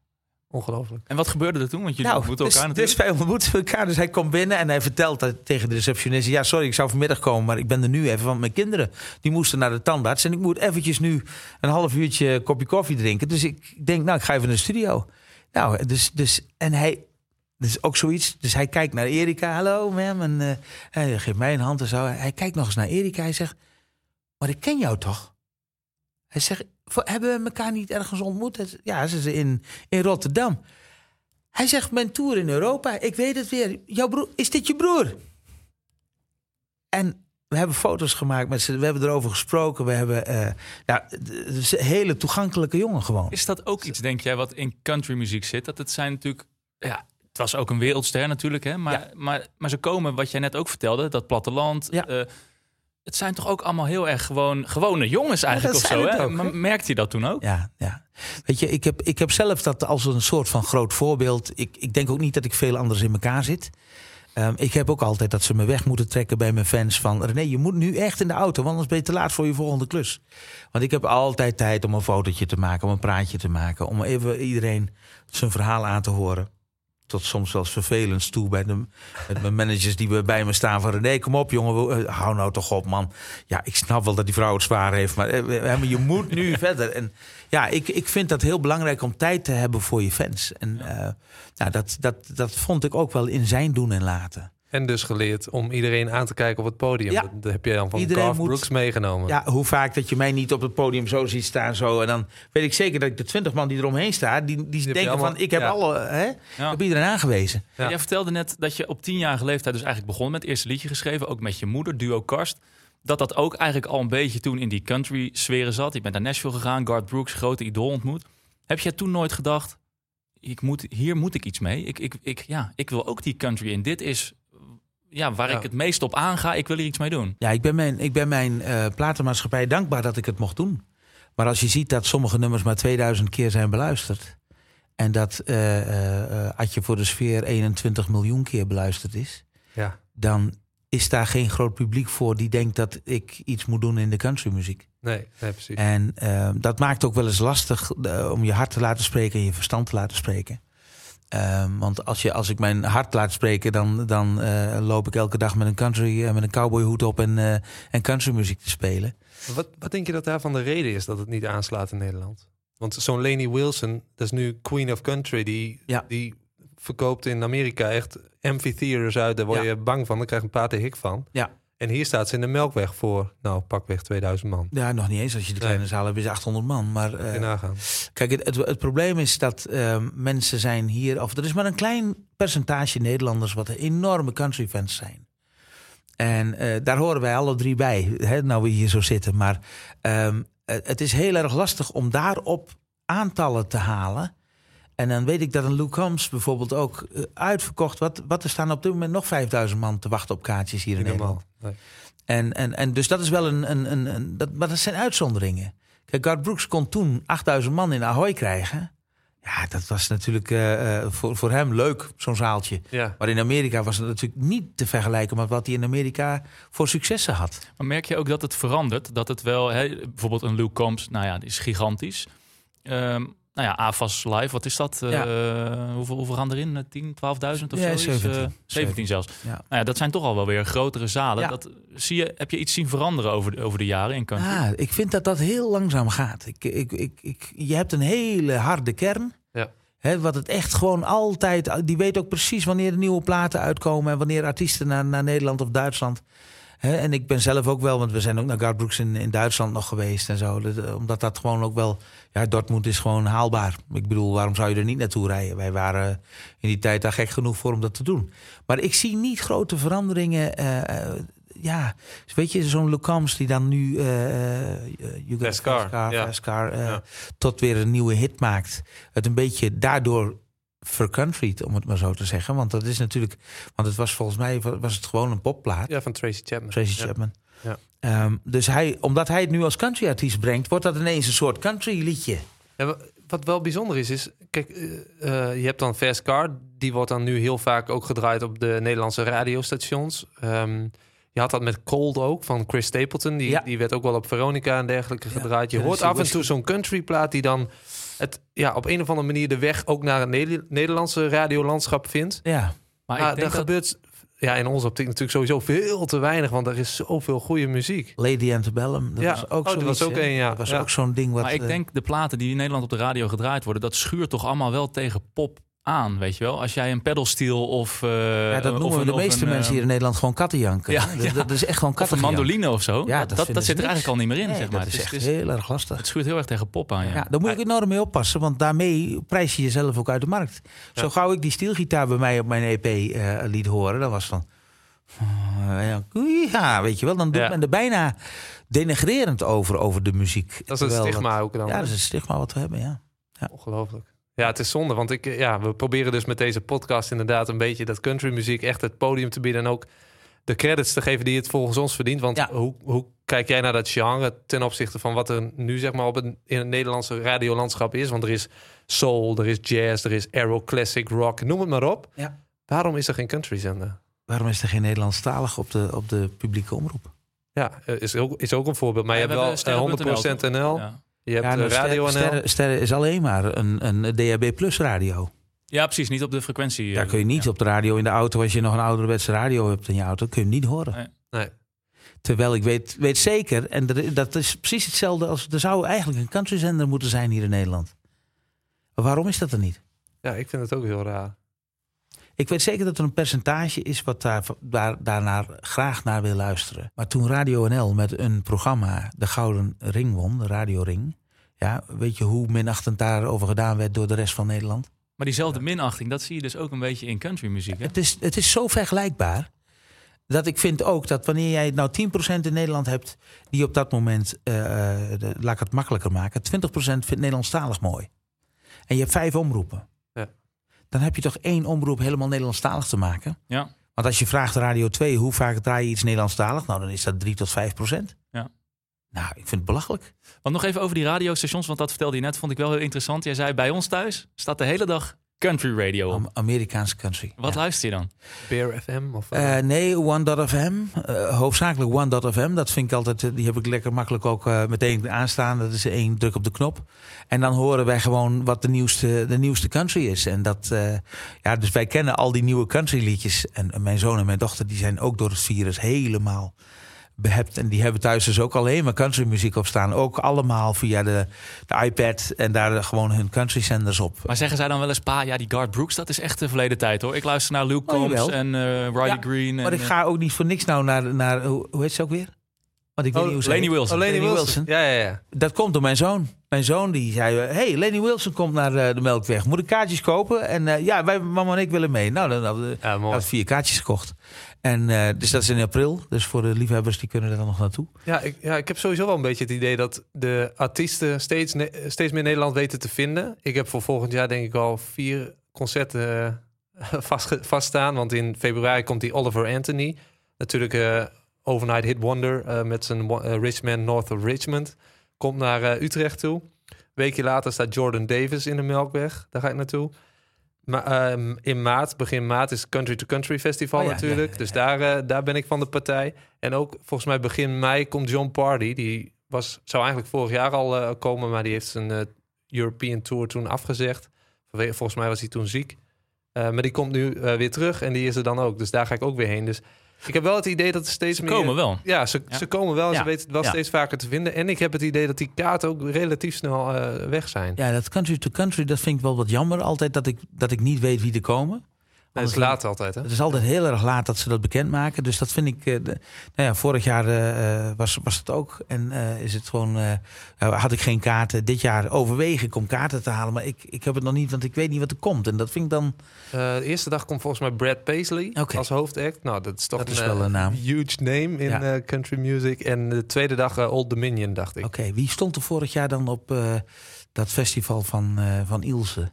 Ongelooflijk. En wat gebeurde er toen? Want jullie ontmoeten dus, elkaar dus natuurlijk. wij ontmoeten elkaar. Dus hij komt binnen en hij vertelt dat tegen de receptionist. Ja, sorry, ik zou vanmiddag komen, maar ik ben er nu even. Want mijn kinderen die moesten naar de tandarts. En ik moet eventjes nu een half uurtje een kopje koffie drinken. Dus ik denk, nou, ik ga even naar de studio. Nou, dus, dus en hij... Dus ook zoiets. Dus hij kijkt naar Erika. Hallo, ma'am. En eh, hij geeft mij een hand en zo. Hij kijkt nog eens naar Erika. Hij zegt, maar ik ken jou toch? Hij zegt, "Voor- hebben we elkaar niet ergens ontmoet? Ja, ze zijn in, in Rotterdam. Hij zegt, mijn tour in Europa, ik weet het weer. Jouw broer, is dit je broer? En we hebben foto's gemaakt met ze. We hebben erover gesproken. We hebben, het is een hele toegankelijke jongen gewoon. Is dat ook iets, denk jij, wat in countrymuziek zit? Dat het zijn natuurlijk... Ja, was ook een wereldster natuurlijk, hè? Maar, Ja. maar, maar ze komen, wat jij net ook vertelde, dat platteland... Ja. eh, het zijn toch ook allemaal heel erg gewoon, gewone jongens eigenlijk of zo, hè? ook, Maar hè? Merkte je dat toen ook? Ja, ja. Weet je, ik heb, ik heb zelf dat als een soort van groot voorbeeld. Ik, ik denk ook niet dat ik veel anders in elkaar zit. Ehm, ik heb ook altijd dat ze me weg moeten trekken bij mijn fans. Van René, je moet nu echt in de auto, want anders ben je te laat voor je volgende klus. Want ik heb altijd tijd om een fotootje te maken, om een praatje te maken. Om even iedereen zijn verhaal aan te horen. Tot soms zelfs vervelend toe bij de, met mijn managers die bij- me staan. Van René, kom op jongen, eh, hou nou toch op man. Ja, ik snap wel dat die vrouw het zwaar heeft, maar, eh, eh, je moet nu [LAUGHS] verder. En ja, ik, ik vind dat heel belangrijk om tijd te hebben voor je fans. En nou, dat, dat, dat vond ik ook wel in zijn doen en laten. En dus geleerd om iedereen aan te kijken op het podium. Ja. Dat, heb je dan van Iedereen Garth moet- Brooks meegenomen. Ja, hoe vaak dat je mij niet op het podium zo ziet staan. Zo, en dan weet ik zeker dat ik de twintig man die eromheen staan... die, die, denken allemaal- van, ik heb ja. alle... Hè, Ja. heb iedereen aangewezen. Ja. Jij vertelde net dat je op tienjarige leeftijd dus eigenlijk begon met het eerste liedje geschreven. Ook met je moeder, duo Karst. Dat dat ook eigenlijk al een beetje toen in die country sferen zat. Je bent naar Nashville gegaan, Garth Brooks, grote idool ontmoet. Heb jij toen nooit gedacht, ik moet, hier moet ik iets mee. Ik, ik, ik, ja, ik wil ook die country in. Dit is ja, waar Ja. ik het meest op aanga. Ik wil hier iets mee doen. Ja, ik ben mijn, ik ben mijn eh, platenmaatschappij dankbaar dat ik het mocht doen. Maar als je ziet dat sommige nummers maar 2000 keer zijn beluisterd. En dat eh eh, eh, Adje voor de Sfeer 21 miljoen keer beluisterd is. Ja. Dan is daar geen groot publiek voor die denkt dat ik iets moet doen in de countrymuziek. Nee, nee, precies. En dat maakt ook wel eens lastig om je hart te laten spreken en je verstand te laten spreken. Ehm, want als, je, als ik mijn hart laat spreken, dan, dan eh, loop ik elke dag met een country, eh, met een cowboyhoed op en, eh en countrymuziek te spelen. Wat, wat denk je dat daarvan de reden is dat het niet aanslaat in Nederland? Want zo'n Laney Wilson, dat is nu Queen of Country, die, Ja. die verkoopt in Amerika echt amphitheaters uit. Daar word Ja. je bang van, daar krijg je een paard de hik van. Ja. En hier staat ze in de Melkweg voor, nou, pakweg 2000 man. Ja, nog niet eens. Als je de kleine zaal hebt, is 800 man. Maar eh, nagaan. Kijk, het, het, het probleem is dat ehm, mensen zijn hier... of er is maar een klein percentage Nederlanders... wat enorme country fans zijn. En eh, daar horen wij alle drie bij, hè, nou we hier zo zitten. Maar ehm, het is heel erg lastig om daarop aantallen te halen. En dan weet ik dat een Luke Combs bijvoorbeeld ook eh, uitverkocht... Wat, wat er staan op dit moment nog 5000 man te wachten op kaartjes hier in Nederland. Nee. En, en, en dus dat is wel een. een, een, een- dat, maar dat zijn uitzonderingen. Kijk, Garth Brooks kon toen 8000 man in Ahoy krijgen. Ja, dat was natuurlijk eh, eh, voor, voor hem leuk, zo'n zaaltje. Ja. Maar in Amerika was het natuurlijk niet te vergelijken met wat hij in Amerika voor successen had. Maar merk je ook dat het verandert? Dat het wel, hè, bijvoorbeeld een Luke Combs, nou ja, die is gigantisch. Ehm, nou ja, AFAS Live, wat is dat? Eh, hoeveel, hoeveel gaan erin? Eh, 10, 12.000 of Ja, zo? 17. 17 zelfs. Ja. Nou ja, dat zijn toch al wel weer grotere zalen. Ja. Dat, zie je, heb je iets zien veranderen over de, over de jaren in country? Ja, ik vind dat dat heel langzaam gaat. Ik, ik, ik, ik, je hebt een hele harde kern. Ja. Hè, wat het echt gewoon altijd. Die weet ook precies wanneer de nieuwe platen uitkomen. En wanneer artiesten naar, naar Nederland of Duitsland. En ik ben zelf ook wel, want we zijn ook naar Garth Brooks in, in Duitsland nog geweest en zo. Dat, eh, omdat dat gewoon ook wel. Ja, Dortmund is gewoon haalbaar. Ik bedoel, waarom zou je er niet naartoe rijden? Wij waren in die tijd daar gek genoeg voor om dat te doen. Maar ik zie niet grote veranderingen. eh, eh, ja, weet je, zo'n Lucams die dan nu eh eh, You Got a Fast Car, Fast Car, ja. Ja. tot weer een nieuwe hit maakt. Het een beetje daardoor vercountryt, om het maar zo te zeggen. Want dat is natuurlijk, want het was volgens mij was het gewoon een popplaat. ja, van Tracy Chapman. Tracy Ja. Chapman. Ja. Ehm, dus hij, omdat hij het nu als countryartiest brengt, wordt dat ineens een soort country liedje. Ja, wat wel bijzonder is, is... Kijk, eh, eh, je hebt dan Fast Car. Die wordt dan nu heel vaak ook gedraaid op de Nederlandse radiostations. Ehm, je had dat met Cold ook, van Chris Stapleton. Die, Ja. die werd ook wel op Veronica en dergelijke gedraaid. Je hoort af en toe zo'n countryplaat die dan... Het, ja, op een of andere manier de weg ook naar het Neder- Nederlandse radiolandschap vindt. Ja, Maar Ja, ik denk dat dat, gebeurt ja, in onze optiek natuurlijk sowieso veel te weinig. Want er is zoveel goede muziek. Lady Antebellum. Dat Ja. was ook Oh, dat was ook een, ja. Dat was Ja. ook zo'n ding wat... maar ik eh, denk de platen die in Nederland op de radio gedraaid worden, dat schuurt toch allemaal wel tegen pop aan, weet je wel? Als jij een pedalsteel of... eh, ja, dat of noemen een- de meeste een, mensen eh, hier in Nederland gewoon kattenjanken. Ja? Dat, ja. dat is echt gewoon Of een mandoline of zo. Ja, dat, dat dat, zit er eigenlijk al niet meer in, Nee, zeg maar. dat is echt heel erg lastig. het schuurt heel erg tegen pop aan, ja. Ja, daar moet ik enorm mee oppassen, want daarmee prijs je jezelf ook uit de markt. Zo gauw ik die stielgitaar bij mij op mijn EP eh, liet horen, dan was van... eh, ja, ja, weet je wel, dan doet Ja. men er bijna denigrerend over, over de muziek. Dat is een stigma dat- ook dan. Ja, dat is een stigma wat we hebben, ja. Ongelooflijk. Ja, het is zonde, want ik, eh, ja, we proberen dus met deze podcast inderdaad een beetje dat countrymuziek echt het podium te bieden en ook de credits te geven die het volgens ons verdient. Want Ja. hoe, hoe kijk jij naar dat genre ten opzichte van wat er nu zeg maar op het, in het Nederlandse radiolandschap is? Want er is soul, er is jazz, er is aero classic rock, noem het maar op. Ja. Waarom is er geen countryzender? Waarom is er geen Nederlandstalig op de, op de publieke omroep? Ja, eh, is ook, is ook een voorbeeld. Maar Ja, je hebt wel hebben eh, sterren.nl 100% NL, Ja. Je hebt ja, eh, nou, Radio Sterren, NL. Sterren, Sterren is alleen maar een, een DAB Plus radio. Ja, precies. Niet op de frequentie. Daar eh, kun je niet ja. op de radio in de auto, als je nog een ouderwetse radio hebt in je auto, kun je hem niet horen. Nee. Nee. Terwijl ik weet, weet zeker, en er- dat is precies hetzelfde als er zou eigenlijk een countryzender moeten zijn hier in Nederland. Maar waarom is dat er niet? Ja, ik vind het ook heel raar. Ik weet zeker dat er een percentage is wat daar, daar, daarnaar graag naar wil luisteren. Maar toen Radio NL met een programma de Gouden Ring won, de Radio Ring. Ja, weet je hoe minachtend daarover gedaan werd door de rest van Nederland? Maar diezelfde minachting, dat zie je dus ook een beetje in countrymuziek. Hè? Het is, het is zo vergelijkbaar. Dat ik vind ook dat wanneer jij nou 10% in Nederland hebt die op dat moment, eh, de- laat ik het makkelijker maken, 20% vindt Nederlandstalig mooi. En je hebt vijf omroepen. Dan heb je toch één omroep helemaal Nederlandstalig te maken. Ja. Want als je vraagt Radio 2 hoe vaak draai je iets Nederlandstalig, nou dan is dat 3 tot 5 procent. Ja. Nou, ik vind het belachelijk. Want nog even over die radiostations, want dat vertelde je net, vond ik wel heel interessant. Jij zei bij ons thuis staat de hele dag country radio op. Amerikaanse country. Wat Ja. luister je dan? Bear FM? Of, Eh, nee, One.fm. Eh hoofdzakelijk One.fm. Dat vind ik altijd, eh, die heb ik lekker makkelijk ook eh, meteen aanstaan. Dat is één druk op de knop. En dan horen wij gewoon wat de nieuwste, de nieuwste country is. En dat, eh, ja, dus wij kennen al die nieuwe country liedjes. En mijn zoon en mijn dochter, die zijn ook door het virus helemaal behept. En die hebben thuis dus ook alleen maar country muziek op staan. Ook allemaal via de, de iPad. En daar gewoon hun country zenders op. Maar zeggen zij dan wel eens, pa, ja, die Garth Brooks, dat is echt de verleden tijd hoor. Ik luister naar Luke Oh, Combs en eh Riley Ja, Green. En, Maar ik eh, ga ook niet voor niks nou naar, naar hoe, hoe heet ze ook weer? Want ik weet Oh, niet hoe heet. Wilson. Oh, Lenny Lenny Wilson. Wilson. Ja, ja, ja. Dat komt door mijn zoon. Mijn zoon die zei, eh, hey, Lenny Wilson komt naar eh, de Melkweg. Moet ik kaartjes kopen? En eh, ja, wij, mama en ik willen mee. Nou, dan hadden we Ja, vier kaartjes gekocht. En eh, dus dat is in april. Dus voor de liefhebbers, die kunnen er dan nog naartoe. Ja ik, ja, ik heb sowieso wel een beetje het idee dat de artiesten steeds, steeds meer Nederland weten te vinden. Ik heb voor volgend jaar denk ik al vier concerten eh, [LAUGHS] vast, vaststaan. Want in februari komt die Oliver Anthony. Natuurlijk eh, Overnight Hit Wonder met zijn wo- Rich Man North of Richmond. Komt naar Utrecht toe. Een weekje later staat Jordan Davis in de Melkweg. Daar ga ik naartoe. Maar ehm, in maart, begin maart, is Country to Country Festival Oh ja, natuurlijk. ja, ja, ja. Dus daar, eh, daar ben ik van de partij. En ook volgens mij begin mei komt John Party. Die was, zou eigenlijk vorig jaar al eh, komen, maar die heeft zijn eh, European Tour toen afgezegd. Volgens mij was hij toen ziek. Maar die komt nu weer terug en die is er dan ook. Dus daar ga ik ook weer heen. Dus ik heb wel het idee dat er steeds Ze meer... komen wel. Ja, ze, Ja. ze komen wel. en Ze Ja. weten het wel Ja. steeds vaker te vinden. En ik heb het idee dat die kaarten ook relatief snel eh, weg zijn. Ja, dat country to country, dat vind ik wel wat jammer. Altijd dat ik, dat ik niet weet wie er komen. Dat is laat altijd, hè? Het is altijd heel erg laat dat ze dat bekendmaken. Dus dat vind ik. eh, de- nou ja, vorig jaar eh, eh, was, was het ook. En is het gewoon. nou, had ik geen kaarten. Dit jaar overwegen ik om kaarten te halen. Maar ik, ik heb het nog niet, want ik weet niet wat er komt. En dat vind ik dan. De eerste dag komt volgens mij Brad Paisley als hoofdact. Nou, dat is toch Dat een, is wel een naam. huge name in Ja. country music. En de tweede dag Old Dominion, dacht ik. Oké, wie stond er vorig jaar dan op dat festival van, van Ilse?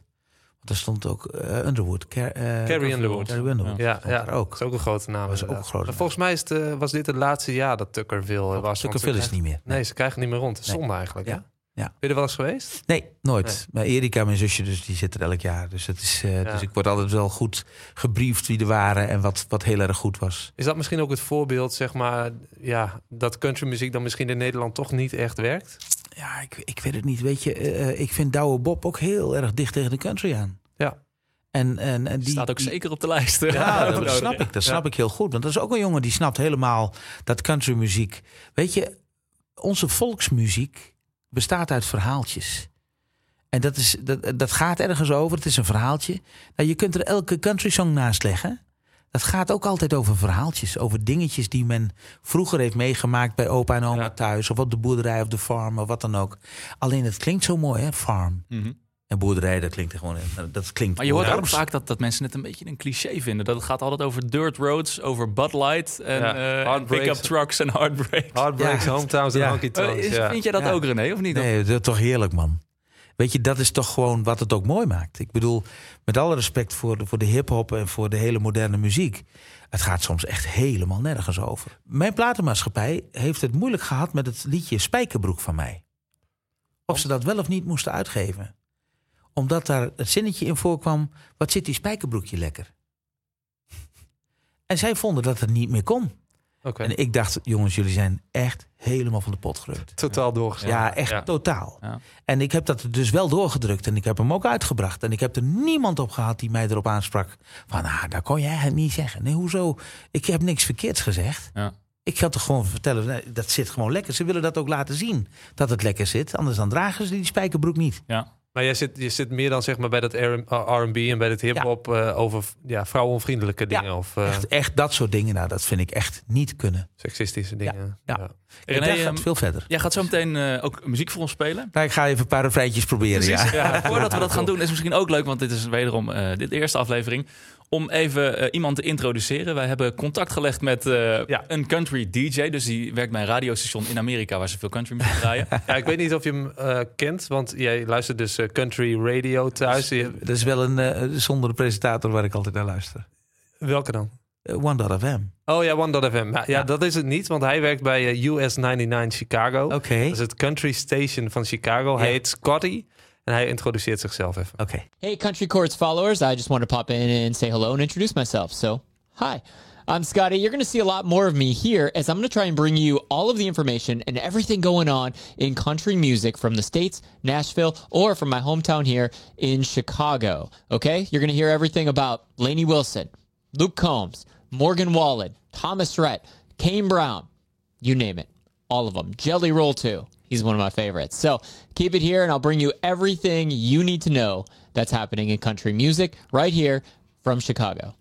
Want er stond ook eh, Underwood. Car- eh, Carrie Underwood. Carrie Underwood. Ja, ja. ook. Dat is ook een grote naam. Dat is ook een grote naam. Volgens mij is eh, was dit het laatste jaar dat Tuckerville eh, was. want Tuckerville is niet meer. Nee, ze krijgen niet meer rond. Nee. zonde eigenlijk. Ja. Hè? Ja. Ben je er wel eens geweest? Nee, nooit. Maar Erika, mijn zusje, dus die zit er elk jaar. Dus, het is, Ja. dus ik word altijd wel goed gebriefd wie er waren en wat, wat heel erg goed was. Is dat misschien ook het voorbeeld, zeg maar, ja, dat countrymuziek dan misschien in Nederland toch niet echt werkt? Ja, ik, ik weet het niet. Weet je, eh, eh, ik vind Douwe Bob ook heel erg dicht tegen de country aan. Ja. En, en, en die staat ook die- zeker op de lijst. Ja, [LAUGHS] dat snap ik. Dat snap ik heel goed. Want dat is ook een jongen die snapt helemaal dat countrymuziek. Weet je, onze volksmuziek bestaat uit verhaaltjes. En dat, is, dat, dat gaat ergens over. Het is een verhaaltje. Nou, je kunt er elke country song naast leggen. Dat gaat ook altijd over verhaaltjes. Over dingetjes die men vroeger heeft meegemaakt bij opa en oma Ja. thuis. Of op de boerderij of de farm of wat dan ook. Alleen het klinkt zo mooi, hè? Farm. Mhm. En boerderij, dat klinkt gewoon. Dat klinkt Maar je hoort ook vaak dat, dat mensen het een beetje een cliché vinden. Dat het gaat altijd over dirt roads, over Bud Light en Ja, eh, pick-up trucks en heartbreaks. Heartbreaks, Ja. hometowns en Ja. honky Eh, tonks. is- ja. Vind jij dat Ja. ook René, of niet? Nee, dat is toch heerlijk, man. Weet je, dat is toch gewoon wat het ook mooi maakt. Ik bedoel, met alle respect voor de, voor de hip-hop en voor de hele moderne muziek. Het gaat soms echt helemaal nergens over. Mijn platenmaatschappij heeft het moeilijk gehad met het liedje Spijkerbroek van mij. Of ze dat wel of niet moesten uitgeven. Omdat daar het zinnetje in voorkwam: wat zit die spijkerbroekje lekker? En zij vonden dat het niet meer kon. En ik dacht, jongens, jullie zijn echt helemaal van de pot gerukt. Totaal doorgeslagen. Ja, echt Ja. totaal. Ja. En ik heb dat dus wel doorgedrukt en ik heb hem ook uitgebracht. En ik heb er niemand op gehad die mij erop aansprak. Van, ah, dat kon jij eigenlijk niet zeggen. Nee, hoezo? Ik heb niks verkeerds gezegd. Ja. Ik ga toch gewoon vertellen, nee, dat zit gewoon lekker. Ze willen dat ook laten zien, dat het lekker zit. Anders dan dragen ze die spijkerbroek niet. Ja. Maar jij zit, je zit meer dan zeg maar bij dat R&B en bij het hip-hop eh, over ja, vrouwenvriendelijke Ja. dingen of eh, Echt, echt dat soort dingen, nou, dat vind ik echt niet kunnen. sexistische dingen. Ja. Ja. René, dat ehm, gaat veel verder. jij gaat zo meteen eh, ook muziek voor ons spelen. Nou, ik ga even een paar refreintjes proberen, ja. Precies. Ja, [LAUGHS] voordat we dat gaan doen, is misschien ook leuk, want dit is wederom eh dit de eerste aflevering. Om even eh, iemand te introduceren. Wij hebben contact gelegd met eh, Ja. een country DJ. Dus die werkt bij een radiostation in Amerika waar ze veel country muziek draaien. [LAUGHS] Ja, ik weet niet of je hem eh, kent, want jij luistert dus country radio thuis. Je- Dat is wel een eh zondere presentator waar ik altijd naar luister. welke dan? One.fm. Oh ja, One.fm. Ja, ja, Ja. dat is het niet, want hij werkt bij US 99 Chicago. Oké. Dat is het country station van Chicago. Hij Ja. heet Scotty. Hij introduceert zichzelf even. Oké. Hey, Country Courts followers. I just want to pop in and say hello and introduce myself. So, hi. I'm Scotty. You're going to see a lot more of me here as I'm going to try and bring you all of the information and everything going on in country music from the States, Nashville, or from my hometown here in Chicago. Okay? You're going to hear everything about Lainey Wilson, Luke Combs, Morgan Wallen, Thomas Rhett, Kane Brown, you name it. All of them. Jelly Roll, too. He's one of my favorites. So keep it here, and I'll bring you everything you need to know that's happening in country music right here from Chicago.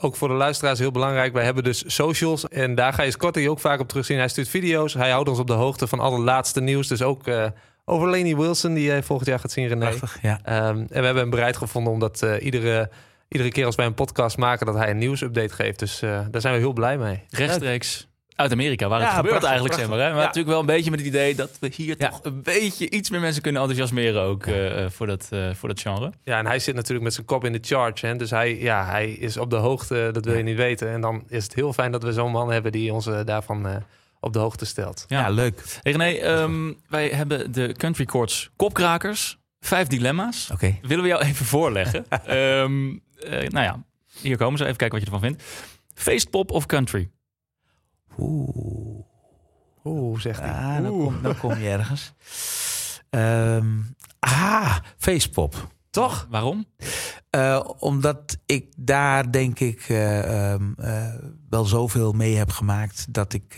Ook voor de luisteraars heel belangrijk. Wij hebben dus socials. En daar ga je Scotty ook vaak op terugzien. Hij stuurt video's. Hij houdt ons op de hoogte van alle laatste nieuws. Dus ook eh, over Lainey Wilson, die jij volgend jaar gaat zien, René. Prachtig, ja. Ehm, en we hebben hem bereid gevonden om dat eh, iedere, iedere keer als wij een podcast maken... dat hij een nieuwsupdate geeft. Dus eh, daar zijn we heel blij mee. Rechtstreeks uit Amerika, waar het gebeurt prachtig, eigenlijk, zeg maar. Hè? Maar Ja. natuurlijk wel een beetje met het idee dat we hier Ja. toch een beetje iets meer mensen kunnen enthousiasmeren ook eh, eh, voor, dat, eh, voor dat genre. Ja, en hij zit natuurlijk met zijn kop in de charge. Hè? Dus hij, ja, hij is op de hoogte, dat wil je niet weten. En dan is het heel fijn dat we zo'n man hebben... die ons daarvan eh, op de hoogte stelt. Ja, leuk. Hey René, ehm, wij hebben de Country Courts kopkrakers. Vijf dilemma's. Oké. Willen we jou even voorleggen? [LAUGHS] Ehm, eh, nou ja, hier komen ze. Even kijken wat je ervan vindt. Feestpop of country? Oeh. Oeh, zegt hij. Ah, dan kom, dan kom je ergens. Ehm, ah, Facepop. Toch? Waarom? Eh, omdat ik daar denk ik ehm, eh, wel zoveel mee heb gemaakt dat ik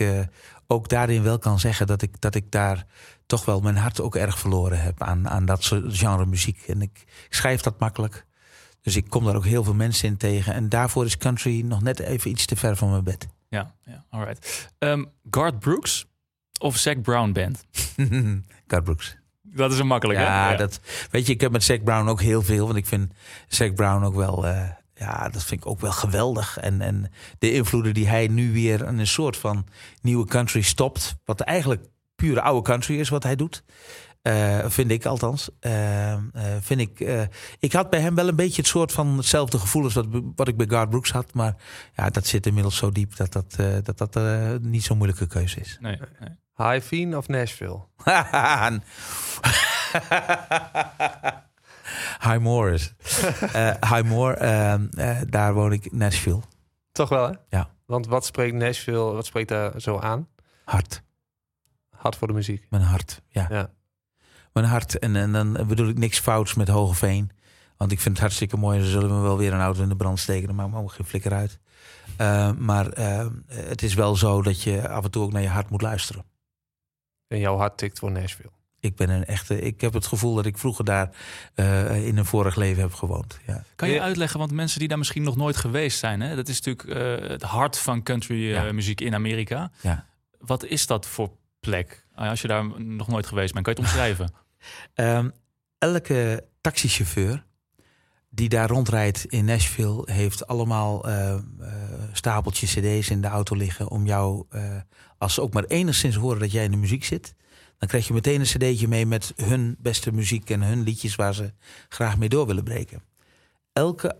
ook daarin wel kan zeggen dat ik, dat ik daar toch wel mijn hart ook erg verloren heb aan, aan dat soort genre muziek. En ik, ik schrijf dat makkelijk. Dus ik kom daar ook heel veel mensen in tegen. En daarvoor is country nog net even iets te ver van mijn bed. Ja, ja alright. Ehm Garth Brooks of Zac Brown Band? [LAUGHS] Garth Brooks. Dat is een makkelijke. Ja, dat weet je, ik heb met Zac Brown ook heel veel. Want ik vind Zac Brown ook wel, eh, ja, dat vind ik ook wel geweldig. En, en de invloeden die hij nu weer in een soort van nieuwe country stopt. Wat eigenlijk pure oude country is wat hij doet. Eh, vind ik althans. Eh, eh, vind ik, eh, ik had bij hem wel een beetje het soort van hetzelfde gevoel als wat, wat ik bij Garth Brooks had. Maar ja, dat zit inmiddels zo diep dat dat, eh, dat, dat eh, niet zo'n moeilijke keuze is. Nee, nee. High Fiend of Nashville? [LAUGHS] High Moor is. [LAUGHS] Eh High Moor, ehm, eh, daar woon ik, Nashville. Toch wel, hè? Ja. Want wat spreekt Nashville, wat spreekt daar zo aan? Hart, Hard voor de muziek. mijn hart, ja. Ja. Mijn hart, en, en dan bedoel ik niks fouts met Hogeveen. Want ik vind het hartstikke mooi. Ze zullen me wel weer een auto in de brand steken. Dan maakt me ook geen flikker uit. Eh, maar eh, het is wel zo dat je af en toe ook naar je hart moet luisteren. En jouw hart tikt voor Nashville. Ik ben een echte. Ik heb het gevoel dat ik vroeger daar eh, in een vorig leven heb gewoond. Ja. Kan je uitleggen, want mensen die daar misschien nog nooit geweest zijn, hè? dat is natuurlijk eh, het hart van country Ja. muziek in Amerika. Ja. Wat is dat voor plek? Ah, Als je daar nog nooit geweest bent, kan je het omschrijven? [LAUGHS] Ehm, elke taxichauffeur die daar rondrijdt in Nashville heeft allemaal eh, eh, stapeltjes CD's in de auto liggen om jou, eh, als ze ook maar enigszins horen dat jij in de muziek zit, dan krijg je meteen een CD'tje mee met hun beste muziek en hun liedjes waar ze graag mee door willen breken. Elke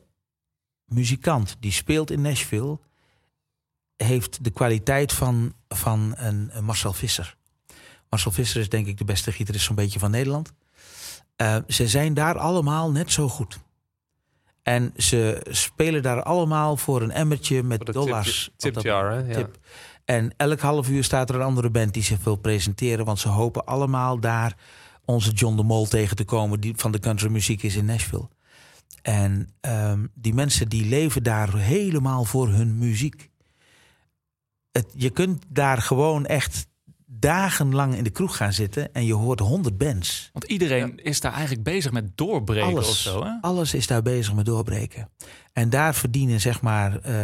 muzikant die speelt in Nashville heeft de kwaliteit van, van een, een Marcel Visser. Marcel Visser is denk ik de beste gitarist zo'n beetje van Nederland. Eh, ze zijn daar allemaal net zo goed. En ze spelen daar allemaal voor een emmertje met dollars. tip, tip jar, hè? Ja. tip. En elk half uur staat er een andere band die zich wil presenteren. Want ze hopen allemaal daar onze John de Mol tegen te komen. Die van de country muziek is in Nashville. En ehm, die mensen die leven daar helemaal voor hun muziek. Het, je kunt daar gewoon echt dagenlang in de kroeg gaan zitten. En je hoort honderd bands. Want iedereen is daar eigenlijk bezig met doorbreken Alles. of zo. Hè? Alles is daar bezig met doorbreken. En daar verdienen, zeg maar, eh,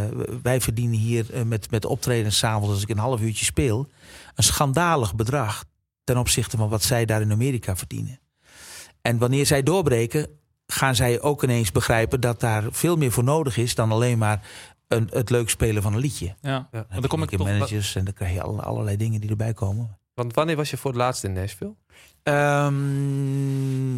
wij verdienen hier eh, met, met optredens s'avonds, als ik een half uurtje speel, een schandalig bedrag ten opzichte van wat zij daar in Amerika verdienen. En wanneer zij doorbreken, gaan zij ook ineens begrijpen dat daar veel meer voor nodig is dan alleen maar een, het leuk spelen van een liedje. Ja. Ja. Want dan kom ik toch... managers en dan krijg je alle- allerlei dingen die erbij komen. Want wanneer was je voor het laatst in Nashville? Ehm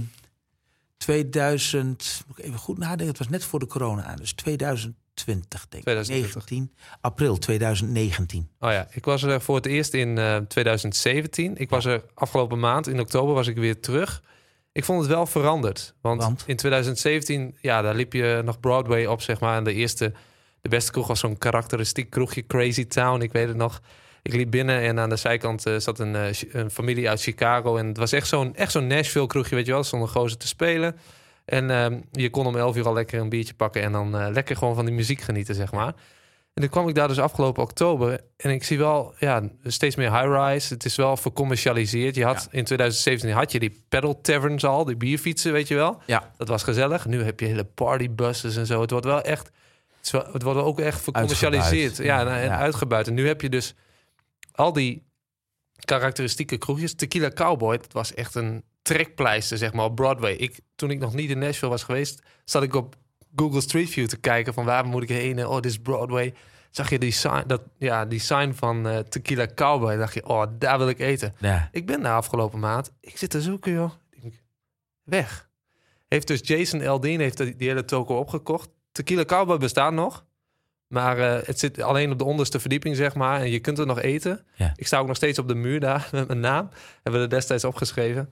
2000, moet ik even goed nadenken, het was net voor de corona aan, dus 2020 denk ik. 2020. 19, april 2019. Oh ja, ik was er voor het eerst in eh, 2017. Ik was er afgelopen maand, in oktober, was ik weer terug. Ik vond het wel veranderd. Want, Want? in 2017, ja, daar liep je nog Broadway op, zeg maar. En de eerste, de beste kroeg was zo'n karakteristiek kroegje, Crazy Town. Ik weet het nog. Ik liep binnen en aan de zijkant eh, zat een, eh, een familie uit Chicago. En het was echt zo'n echt zo'n Nashville kroegje, weet je wel. Er stonden gozer te spelen. En ehm, je kon om 11 uur al lekker een biertje pakken en dan eh, lekker gewoon van die muziek genieten, zeg maar. En toen kwam ik daar dus afgelopen oktober en ik zie wel ja, steeds meer high-rise. Het is wel vercommercialiseerd. Je had in 2017 had je die pedal taverns al, die bierfietsen, weet je wel. Ja. Dat was gezellig. Nu heb je hele partybuses en zo. Het wordt wel echt, het, wordt ook echt vercommercialiseerd. Ja, en, en Ja. uitgebuit. En nu heb je dus al die karakteristieke kroegjes. Tequila Cowboy, dat was echt een trekpleister, zeg maar, op Broadway. Ik, toen ik nog niet in Nashville was geweest, zat ik op Google Street View te kijken van waar moet ik heen? Oh, dit is Broadway. Zag je die sign, dat, ja, die sign van eh, Tequila Cowboy. dacht je, oh, daar wil ik eten. Ja. Ik ben daar afgelopen maand. Ik zit te zoeken, joh. Weg. Heeft dus Jason Aldean heeft die, die hele toko opgekocht. Tequila Cowboy bestaat nog. Maar eh, het zit alleen op de onderste verdieping, zeg maar. En je kunt het nog eten. Ja. Ik sta ook nog steeds op de muur daar [LAUGHS] met mijn naam. Hebben we er destijds opgeschreven.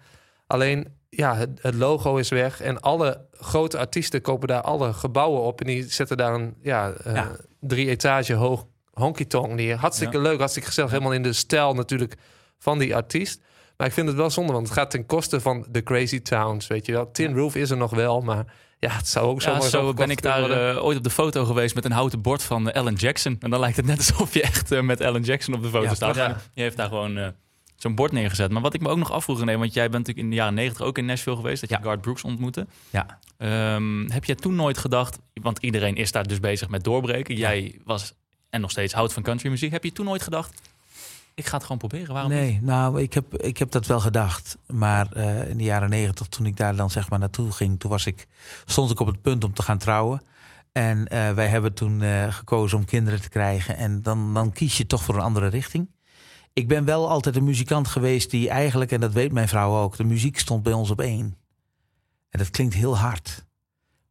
Alleen, ja, het, het logo is weg. En alle grote artiesten kopen daar alle gebouwen op. En die zetten daar een ja, eh, Ja. drie etage hoog honky tonk neer. Hartstikke leuk, hartstikke gezellig. Helemaal in de stijl natuurlijk van die artiest. Maar ik vind het wel zonde, want het gaat ten koste van de Crazy Towns, weet je wel. Tin Roof is er nog wel, maar ja, het zou ook Ja, zomaar zo ben ik daar eh, ooit op de foto geweest met een houten bord van eh, Alan Jackson. En dan lijkt het net alsof je echt eh, met Alan Jackson op de foto Ja, staat. Maar Je heeft daar gewoon eh, zo'n bord neergezet. Maar wat ik me ook nog afvroeg, nee, want jij bent natuurlijk in de jaren negentig ook in Nashville geweest, dat je Ja. Garth Brooks ontmoette. Ja. Ehm, heb jij toen nooit gedacht, want iedereen is daar dus bezig met doorbreken. Jij was en nog steeds houdt van countrymuziek. Heb je toen nooit gedacht, ik ga het gewoon proberen? Waarom niet? Nee, nou, ik heb, ik heb dat wel gedacht. Maar eh, in de jaren negentig, toen ik daar dan zeg maar naartoe ging, toen was ik, stond ik op het punt om te gaan trouwen. En eh, wij hebben toen eh, gekozen om kinderen te krijgen. En dan, dan kies je toch voor een andere richting. Ik ben wel altijd een muzikant geweest die eigenlijk, en dat weet mijn vrouw ook, de muziek stond bij ons op één. En dat klinkt heel hard.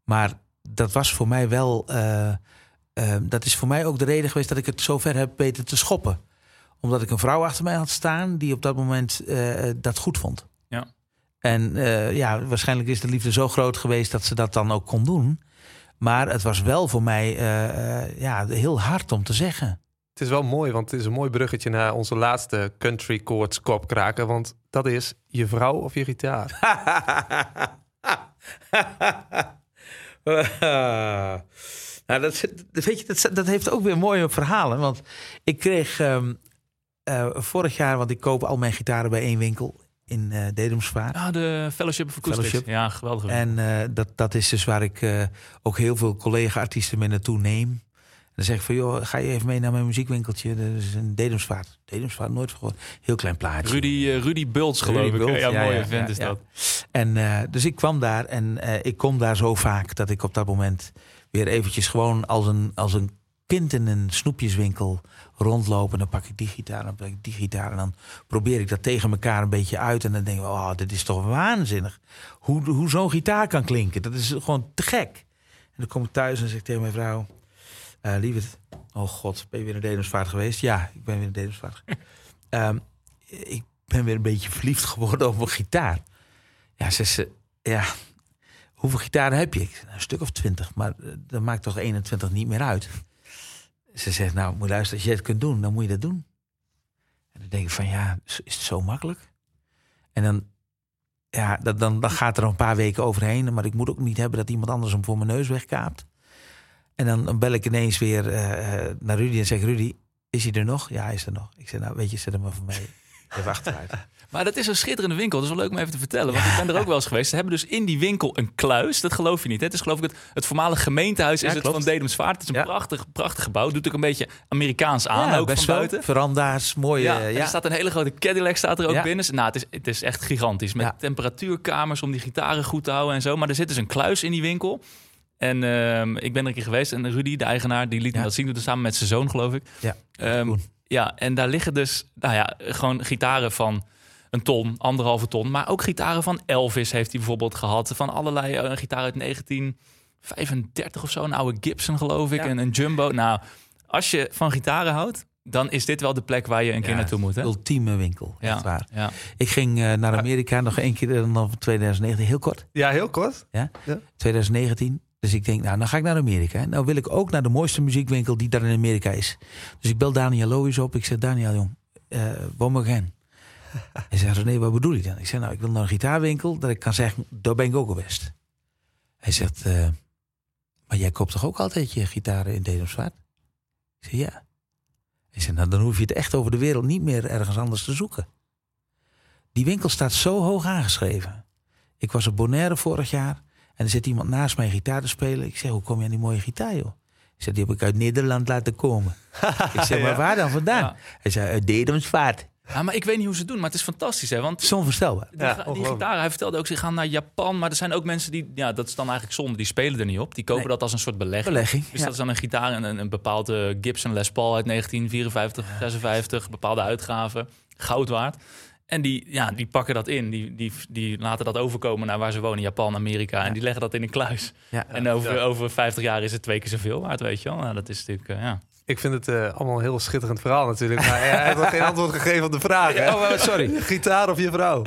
Maar dat was voor mij wel, dat is voor mij ook de reden geweest dat ik het zo ver heb weten te schoppen omdat ik een vrouw achter mij had staan die op dat moment eh, dat goed vond. Ja. En eh, ja, waarschijnlijk is de liefde zo groot geweest dat ze dat dan ook kon doen. Maar het was wel voor mij eh, eh, ja, heel hard om te zeggen. Het is wel mooi, want het is een mooi bruggetje naar onze laatste country chords kopkraken. Want dat is je vrouw of je gitaar. [LAUGHS] nou, dat, weet je, dat, dat heeft ook weer mooie verhalen. Want ik kreeg ehm, eh, vorig jaar, want ik koop al mijn gitaren bij één winkel in eh Dedemsvaart. Ah, de Fellowship of Acoustics. Fellowship. Ja, geweldig. En eh, dat, dat is dus waar ik ook heel veel collega-artiesten mee naartoe neem. Dan zeg ik van, joh, ga je even mee naar mijn muziekwinkeltje. Dat is een Dedemsvaart. Dedemsvaart, nooit gehoord. Heel klein plaatje. Rudy, Rudy Bults, geloof Rudy ik. Bults, ja, ja, mooie ja, vent ja, is dat. En dus ik kwam daar en ik kom daar zo vaak dat ik op dat moment weer eventjes gewoon als een, als een kind in een snoepjeswinkel rondloop. En dan pak ik die gitaar, dan pak ik die gitaar. En dan probeer ik dat tegen elkaar een beetje uit. En dan denk ik, oh, dit is toch waanzinnig. Hoe, hoe zo'n gitaar kan klinken. Dat is gewoon te gek. En dan kom ik thuis en zeg ik tegen mijn vrouw... eh lieverd, oh god, ben je weer in Dedemsvaart geweest? Ja, ik ben weer in Dedemsvaart. [LAUGHS] Ehm, ik ben weer een beetje verliefd geworden op een gitaar. Ja, ze ja, hoeveel gitaren heb je? Nou, een stuk of twintig, maar eh, dat maakt toch 21 niet meer uit. Ze zegt, nou, moet luisteren, als je het kunt doen, dan moet je dat doen. En dan denk ik van, ja, is het zo makkelijk? En dan, ja, dat, dan, dan gaat er een paar weken overheen, maar ik moet ook niet hebben dat iemand anders hem voor mijn neus wegkaapt. En dan, dan bel ik ineens weer eh, eh, naar Rudy en zeg, Rudy, is hij er nog? Ja, hij is er nog. Ik zeg, nou, weet je, zet hem maar voor mij even achteruit. [LAUGHS] Maar dat is een schitterende winkel. Dat is wel leuk om even te vertellen. Want ik ben er ook wel eens geweest. Ze hebben dus in die winkel een kluis. Dat geloof je niet. hè? Het is geloof ik het, het voormalige gemeentehuis Ja, is het klopt. van Dedemsvaart. Het is een Ja. prachtig, prachtig gebouw. Doet ook een beetje Amerikaans aan ook best van buiten. Veranda's, mooie... Ja, Ja, en ja. er staat een hele grote Cadillac staat er ook Ja. binnen. Nou, het is, het is echt gigantisch. Met Ja. temperatuurkamers om die gitaren goed te houden en zo. Maar er zit dus een kluis in die winkel. En ehm, ik ben er een keer geweest. En Rudy, de eigenaar, die liet me Ja. dat zien. Doet het samen met zijn zoon, geloof ik. Ja, Ehm. Ja, en daar liggen dus, nou ja, gewoon gitaren van een ton, anderhalve ton. Maar ook gitaren van Elvis heeft hij bijvoorbeeld gehad. Van allerlei, eh, een gitaar uit 1935 of zo. Een oude Gibson, geloof ik. Ja. En een Jumbo. Nou, als je van gitaren houdt, dan is dit wel de plek waar je een keer Ja, naartoe moet. Hè? Ultieme winkel, Ja, echt waar. ja. Ik ging eh, naar Amerika nog één keer in 2019, heel kort. Ja, heel kort. 2019. Dus ik denk, nou, dan ga ik naar Amerika. Nou wil ik ook naar de mooiste muziekwinkel die daar in Amerika is. Dus ik bel Daniel Lois op. Ik zeg, Daniel, jong, uh, waar moet ik heen? Hij zegt, nee, wat bedoel je dan? Ik zeg, nou, ik wil naar een gitaarwinkel dat ik kan zeggen, daar ben ik ook geweest. Hij zegt, eh, maar jij koopt toch ook altijd je gitaren in Dedemsvaart? Ik zeg, ja. Hij zegt, nou, dan hoef je het echt over de wereld niet meer ergens anders te zoeken. Die winkel staat zo hoog aangeschreven. Ik was op Bonaire vorig jaar er zit iemand naast mij gitaar te spelen. Ik zeg, hoe kom je aan die mooie gitaar, joh? Ik zeg, die heb ik uit Nederland laten komen. [LAUGHS] ik zeg, maar waar dan vandaan? Ja. Hij zei, uit Dedemsvaart. Ja, maar ik weet niet hoe ze het doen, maar het is fantastisch. Hè? Want die, Ja, die gitaar, hij vertelde ook, ze gaan naar Japan. Maar er zijn ook mensen die, ja, dat is dan eigenlijk zonde, die spelen er niet op. Die kopen Nee. dat als een soort belegging. Belegging, Dus ja. dat is dan een gitaar, en een, een bepaalde Gibson Les Paul uit 1954, 56, bepaalde uitgaven, goud waard. En die, ja, die pakken dat in, die, die, die laten dat overkomen naar waar ze wonen, Japan, Amerika. En die leggen dat in een kluis. Ja. En over, over 50 jaar is het twee keer zoveel waard, weet je wel. Nou, dat is natuurlijk, eh, ja. Ik vind het eh, allemaal een heel schitterend verhaal natuurlijk. Maar hij heeft nog geen antwoord gegeven op de vraag. Hè? [LAUGHS] Oh, eh, sorry. Gitaar of je vrouw?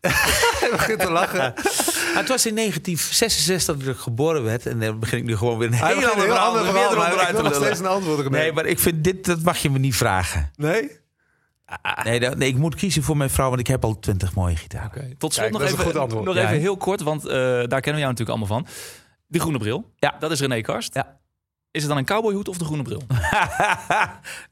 [LAUGHS] hij begint te lachen. Maar het was in 1966 dat ik geboren werd. En dan begin ik nu gewoon weer een Hij heel begint ander verhaal, ander weer verhaal, maar eronderuit ik wil te nog steeds lullen. een antwoord. Nee, maar ik vind dit, dat mag je me niet vragen. Nee? Nee, dat- nee, ik moet kiezen voor mijn vrouw, want ik heb al twintig mooie gitaren. Tot slot Kijk, nog even, nog Ja, even heel kort, want eh, daar kennen we jou natuurlijk allemaal van. Die groene bril, Ja. dat is René Karst. Ja. Is het dan een cowboyhoed of de groene bril?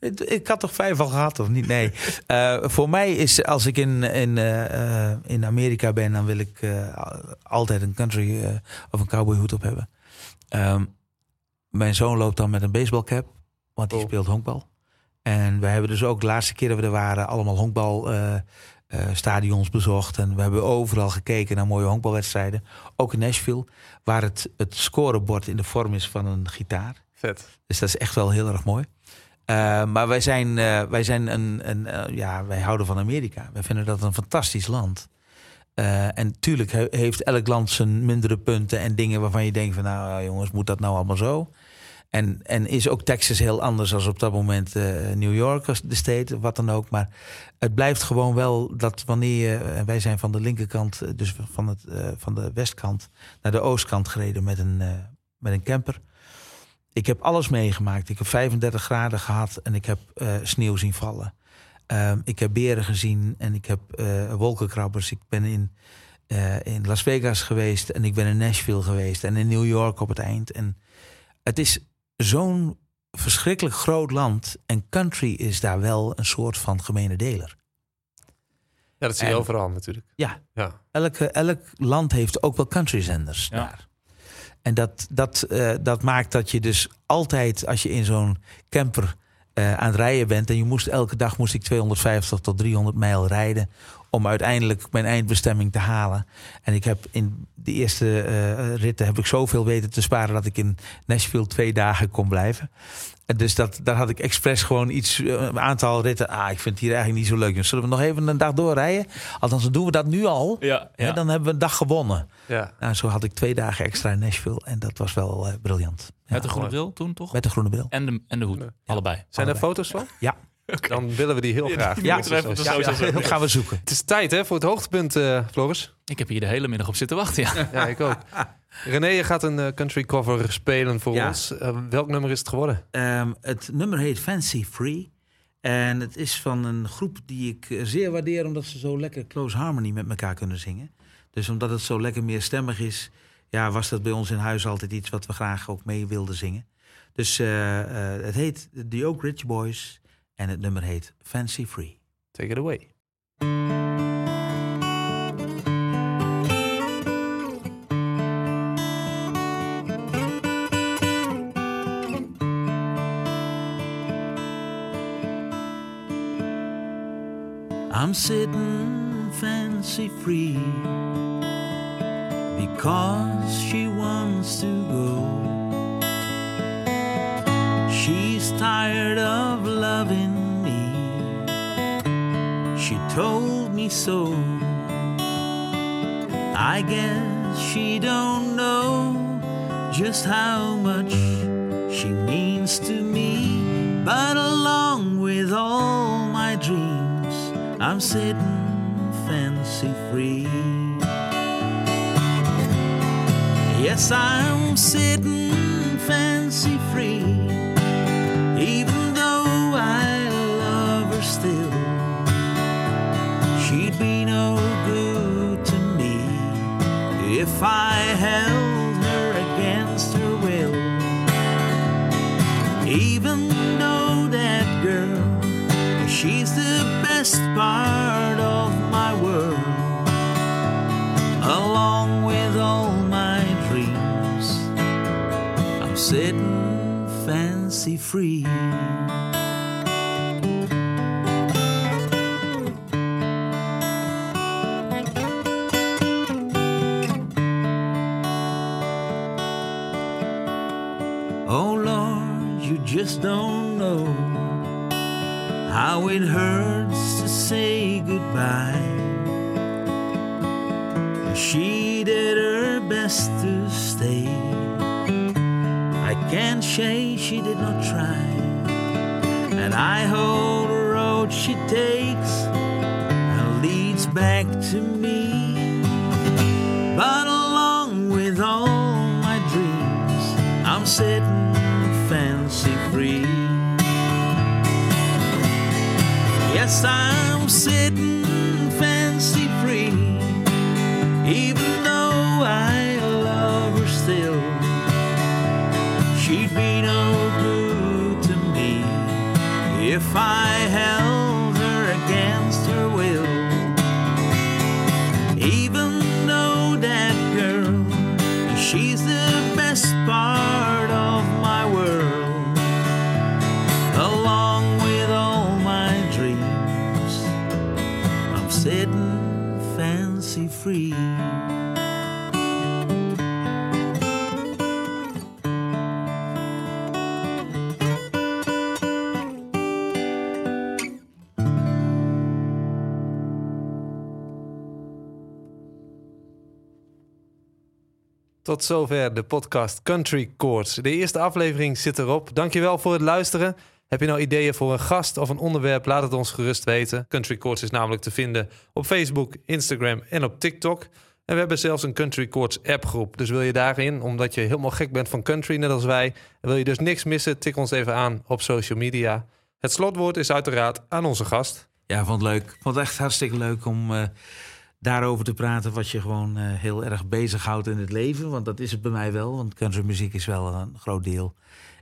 [LAUGHS] Ik had toch vijf al gehad, of niet? Nee. Eh, voor mij is, als ik in, in, eh, in Amerika ben, dan wil ik eh, altijd een country of een cowboyhoed op hebben. Ehm, mijn zoon loopt dan met een baseballcap, want die Oh. speelt honkbal. En we hebben dus ook de laatste keer dat we er waren, allemaal honkbalstadions bezocht. En we hebben overal gekeken naar mooie honkbalwedstrijden. Ook in Nashville, waar het, het scorebord in de vorm is van een gitaar. Vet. Dus dat is echt wel heel erg mooi. Uh, maar wij zijn, wij zijn een, een ja, wij houden van Amerika. Wij vinden dat een fantastisch land. En tuurlijk he heeft elk land zijn mindere punten en dingen waarvan je denkt van nou jongens, moet dat nou allemaal zo? En, en is ook Texas heel anders als op dat moment uh, New York de state, wat dan ook. Maar het blijft gewoon wel dat wanneer je, en wij zijn van de linkerkant, dus van, het, van de westkant naar de oostkant gereden met een, met een camper. Ik heb alles meegemaakt. Ik heb 35 graden gehad en ik heb sneeuw zien vallen. Uh, ik heb beren gezien en ik heb wolkenkrabbers. Ik ben in, in Las Vegas geweest en ik ben in Nashville geweest en in New York op het eind. En het is zo'n verschrikkelijk groot land en country is daar wel een soort van gemene deler. Ja, dat zie je En- overal natuurlijk. Ja, Ja. elke, elk land heeft ook wel countryzenders Ja. daar. En dat, dat, eh, dat maakt dat je dus altijd, als je in zo'n camper eh, aan het rijden bent... en je moest elke dag moest ik 250 tot 300 mijl rijden... om uiteindelijk mijn eindbestemming te halen. En ik heb in de eerste eh, ritten heb ik zoveel weten te sparen... dat ik in Nashville twee dagen kon blijven. En dus dat, daar had ik expres gewoon iets, eh, een aantal ritten... ah, ik vind het hier eigenlijk niet zo leuk. Dus zullen we nog even een dag doorrijden? Althans, dan doen we dat nu al... Ja, Hè, ja. dan hebben we een dag gewonnen. Ja. Nou, zo had ik twee dagen extra in Nashville. En dat was wel eh, briljant. Ja, Met de groene bril toen toch? met de groene bril. En de, en de hoed, Ja. allebei. Zijn er foto's van? Ja. Dan willen we die heel graag. Ja, even dat gaan we zoeken. Het is tijd hè, voor het hoogtepunt, eh, Floris. Ik heb hier de hele middag op zitten wachten, ja. Ja, ik ook. [LAUGHS] René, je gaat een eh, country cover spelen voor Ja. ons. Eh, welk nummer is het geworden? Ehm, het nummer heet Fancy Free. En het is van een groep die ik zeer waardeer... omdat ze zo lekker close harmony met elkaar kunnen zingen. Dus omdat het zo lekker meerstemmig is... ja, was dat bij ons in huis altijd iets wat we graag ook mee wilden zingen. Dus eh, eh, het heet The Oak Ridge Boys... en het nummer heet Fancy Free. Take it away. I'm sitting fancy free because she wants to go. She's tired of loving me. She told me so. I guess she don't know just how much she means to me. But along with all my dreams, I'm sitting fancy free. Yes, I'm sitting fancy free. She'd be no good to me if I held how it hurts to say goodbye. She did her best to stay. I can't say she did not try. And I hope the road she takes Yes, I'm sitting fancy free, even though I love her still. She'd be no good to me if I held her against her will. Even though that girl, she's the best part Tot zover de podcast Country Chords. De eerste aflevering zit erop. Dankjewel voor het luisteren. Heb je nou ideeën voor een gast of een onderwerp? Laat het ons gerust weten. Country Chords is namelijk te vinden op Facebook, Instagram en op TikTok. En we hebben zelfs een Country Chords appgroep. Dus wil je daarin, omdat je helemaal gek bent van country, net als wij... en wil je dus niks missen, tik ons even aan op social media. Het slotwoord is uiteraard aan onze gast. Ja, vond het leuk. Vond het echt hartstikke leuk om eh, daarover te praten wat je gewoon eh, heel erg bezighoudt in het leven. Want dat is het bij mij wel, want countrymuziek is wel een groot deel.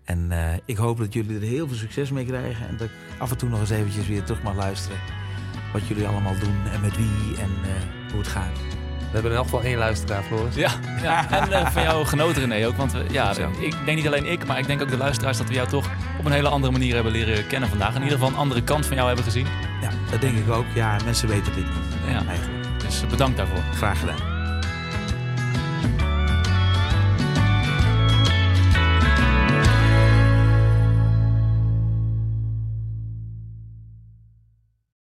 En eh, ik hoop dat jullie er heel veel succes mee krijgen. En dat ik af en toe nog eens eventjes weer terug mag luisteren. Wat jullie allemaal doen en met wie en eh, hoe het gaat. We hebben in elk geval één luisteraar, Floris. Ja, ja. [LAUGHS] en eh, van jou genoten René ook. Want we, ja, ik denk niet alleen ik, maar ik denk ook de luisteraars... dat we jou toch op een hele andere manier hebben leren kennen vandaag. In ieder geval een andere kant van jou hebben gezien. Ja, dat denk ik ook. Ja, mensen weten dit niet. Ja. Eigenlijk. Bedankt daarvoor. Graag gedaan.